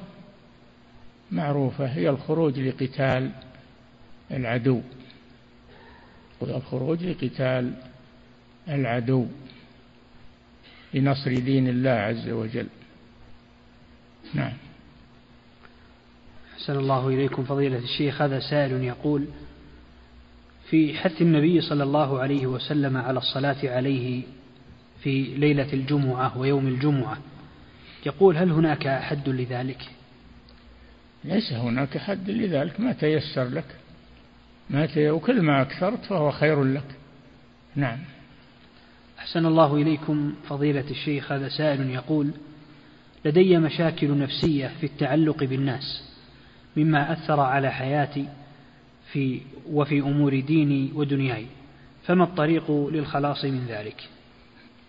معروفة هي الخروج لقتال العدو. الخروج لقتال العدو لنصر دين الله عز وجل. نعم. أحسن الله إليكم فضيلة الشيخ. هذا سائل يقول في حث النبي صلى الله عليه وسلم على الصلاة عليه في ليلة الجمعة ويوم الجمعة يقول هل هناك حد لذلك؟ ليس هناك حد لذلك ما تيسر لك ما تي... وكل ما أكثرت فهو خير لك. نعم. أحسن الله إليكم فضيلة الشيخ هذا سائل يقول لدي مشاكل نفسية في التعلق بالناس مما أثر على حياتي في وفي أمور ديني ودنياي فما الطريق للخلاص من ذلك؟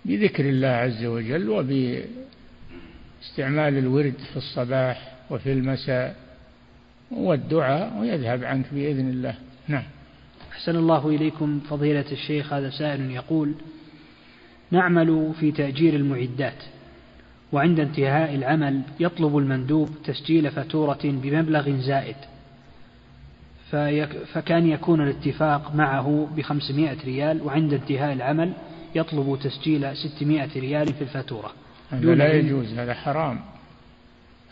بذكر الله عز وجل وباستعمال الورد في الصباح وفي المساء والدعاء ويذهب عنك بإذن الله. نعم. أحسن الله إليكم فضيلة الشيخ هذا سائل يقول نعمل في تأجير المعدات وعند انتهاء العمل يطلب المندوب تسجيل فاتورة بمبلغ زائد فكان يكون الاتفاق معه بخمسمائة ريال وعند انتهاء العمل يطلب تسجيل ستمائة ريال في الفاتورة. هذا لا يجوز هذا حرام.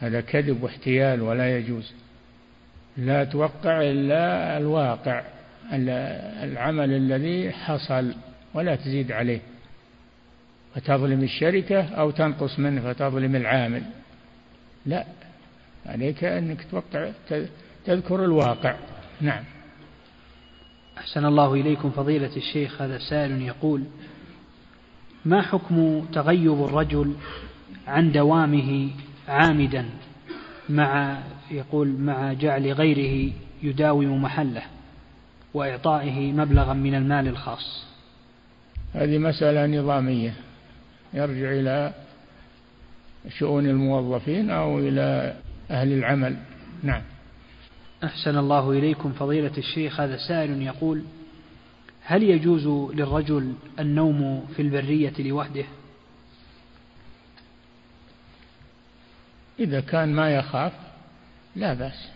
هذا كذب واحتيال ولا يجوز. لا توقع إلا الواقع العمل الذي حصل ولا تزيد عليه. فتظلم الشركة أو تنقص منه فتظلم العامل. لا عليك أنك توقع تذكر الواقع. نعم. أحسن الله إليكم فضيلة الشيخ هذا سائل يقول ما حكم تغيب الرجل عن دوامه عامدا مع يقول مع جعل غيره يداوم محله وإعطائه مبلغا من المال الخاص. هذه مسألة نظامية يرجع إلى شؤون الموظفين أو إلى أهل العمل. نعم. أحسن الله إليكم فضيلة الشيخ. هذا سائل يقول هل يجوز للرجل النوم في البرية لوحده؟ إذا كان ما يخاف لا بأس.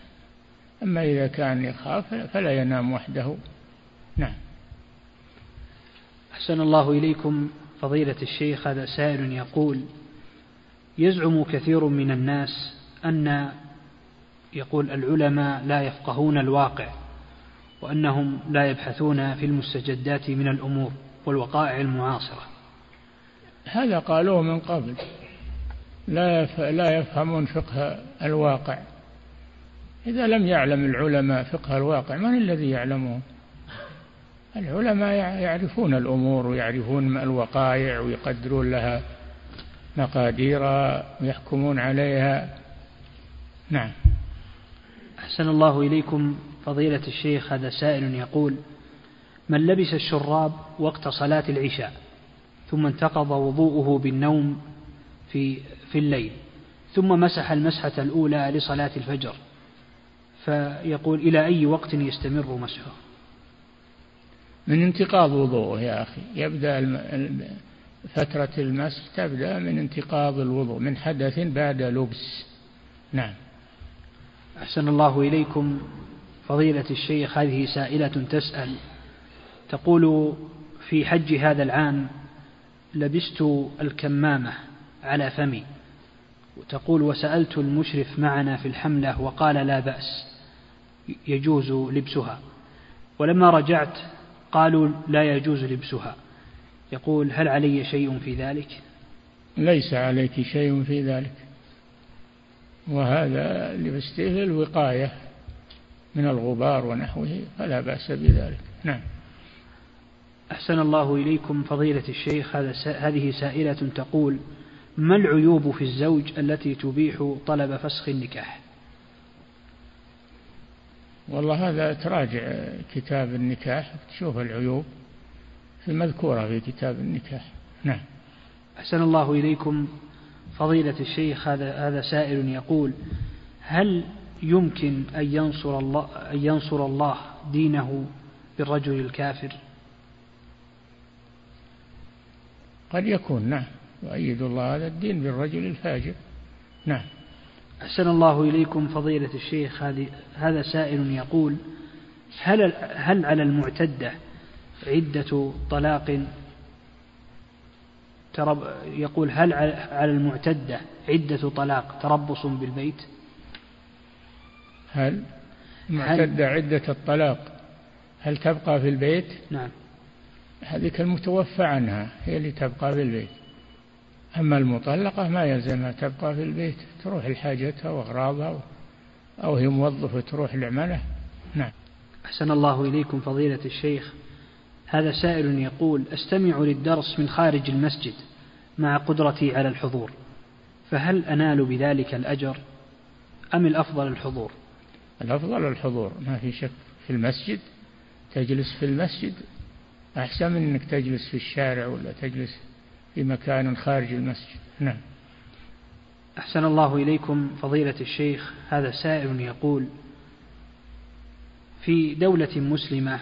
أما إذا كان يخاف فلا ينام وحده. نعم. أحسن الله إليكم فضيلة الشيخ هذا سائل يقول يزعم كثير من الناس أن يقول العلماء لا يفقهون الواقع وأنهم لا يبحثون في المستجدات من الأمور والوقائع المعاصرة. هذا قالوه من قبل. لا لا يفهمون فقه الواقع. إذا لم يعلم العلماء فقه الواقع من الذي يعلمه العلماء يعرفون الأمور ويعرفون الوقائع ويقدرون لها مقاديرها ويحكمون عليها. نعم. أحسن الله إليكم فضيلة الشيخ هذا سائل يقول من لبس الشراب وقت صلاة العشاء ثم انتقض وضوءه بالنوم في في الليل ثم مسح المسحة الأولى لصلاة الفجر فيقول إلى أي وقت يستمر مسحه؟ من انتقاض وضوءه يا أخي. يبدأ فترة المسح تبدأ من انتقاض الوضوء من حدث بعد لبس. نعم. أحسن الله إليكم. فضيلة الشيخ هذه سائلة تسأل. تقول في حج هذا العام لبست الكمامة على فمي. تقول وسألت المشرف معنا في الحملة وقال لا بأس. يجوز لبسها. ولما رجعت قالوا لا يجوز لبسها. يقول هل علي شيء في ذلك؟ ليس عليك شيء في ذلك. وهذا لبسته الوقاية من الغبار ونحوه فلا بأس بذلك. نعم. أحسن الله إليكم فضيلة الشيخ. هذه سائلة تقول ما العيوب في الزوج التي تبيح طلب فسخ النكاح؟ والله هذا تراجع كتاب النكاح. تشوف العيوب المذكورة في كتاب النكاح. نعم. أحسن الله إليكم. فضيلة الشيخ هذا هذا سائل يقول هل يمكن أن ينصر الله أن ينصر الله دينه بالرجل الكافر؟ قد يكون نعم. يؤيد الله هذا الدين بالرجل الفاجر. نعم. أحسن الله إليكم فضيلة الشيخ هذا سائل يقول هل هل على المعتدة عدة طلاق؟ ترب يقول هل على المعتدة عدة طلاق تربص بالبيت؟ هل المعتدة عدة الطلاق هل تبقى في البيت؟ نعم. هذيك المتوفى عنها هي اللي تبقى في البيت. أما المطلقة ما يلزمها تبقى في البيت تروح لحاجتها وأغراضها أو هي موظفة تروح لعمله. نعم. أحسن الله إليكم فضيلة الشيخ. هذا سائل يقول أستمع للدرس من خارج المسجد مع قدرتي على الحضور فهل أنال بذلك الأجر أم الأفضل الحضور؟ الأفضل الحضور ما في شك. في المسجد تجلس في المسجد أحسن من أنك تجلس في الشارع ولا تجلس في مكان خارج المسجد. نعم. أحسن الله إليكم فضيلة الشيخ هذا سائل يقول في دولة مسلمة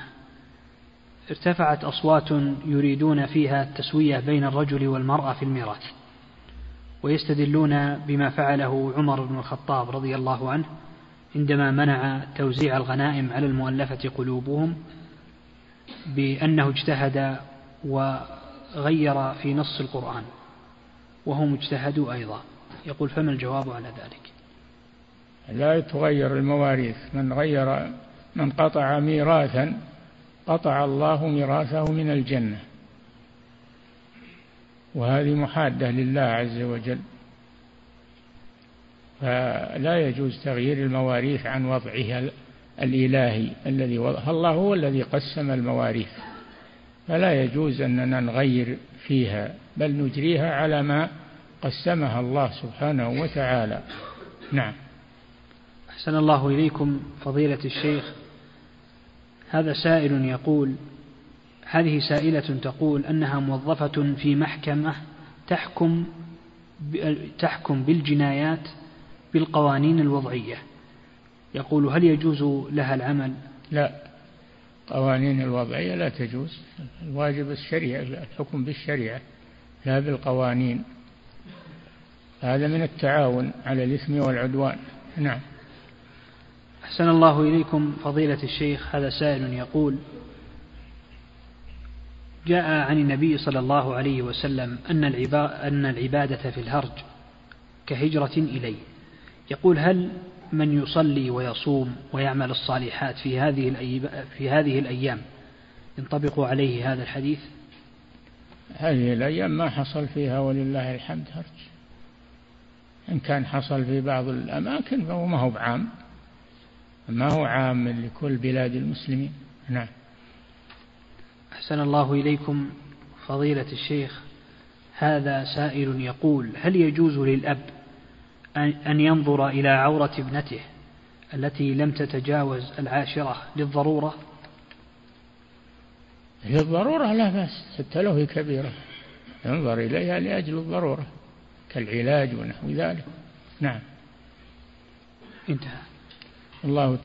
ارتفعت أصوات يريدون فيها التسوية بين الرجل والمرأة في الميراث ويستدلون بما فعله عمر بن الخطاب رضي الله عنه عندما منع توزيع الغنائم على المؤلفة قلوبهم بأنه اجتهد وغير في نص القرآن وهم اجتهدوا أيضا. يقول فما الجواب على ذلك؟ لا تغير المواريث. من غير من قطع ميراثا قطع الله ميراثه من الجنة. وهذه محادة لله عز وجل. فلا يجوز تغيير المواريث عن وضعها الإلهي الذي وضعها الله هو الذي قسم المواريث. فلا يجوز أننا نغير فيها بل نجريها على ما قسمها الله سبحانه وتعالى. نعم. أحسن الله إليكم فضيلة الشيخ. هذا سائل يقول هذه سائلة تقول أنها موظفة في محكمة تحكم تحكم بالجنايات بالقوانين الوضعية. يقول هل يجوز لها العمل؟ لا. قوانين الوضعية لا تجوز. الواجب الشريعة الحكم بالشريعة لا بالقوانين. هذا من التعاون على الإثم والعدوان. نعم. أحسن الله إليكم فضيلة الشيخ. هذا سائل يقول جاء عن النبي صلى الله عليه وسلم أن أن العبادة في الهرج كهجرة إليه. يقول هل من يصلي ويصوم ويعمل الصالحات في هذه في هذه الأيام. ينطبق عليه هذا الحديث؟ هذه الأيام ما حصل فيها ولله الحمد هرج. إن كان حصل في بعض الأماكن فهو ما هو بعام ما هو عام لكل بلاد المسلمين. نعم. أحسن الله إليكم فضيلة الشيخ. هذا سائل يقول هل يجوز للأب أن ينظر إلى عورة ابنته التي لم تتجاوز العاشرة للضرورة؟ للضرورة لا بأس حتى لو هي كبيرة. ينظر إليها لأجل الضرورة كالعلاج ونحو ذلك. نعم. انتهى. الله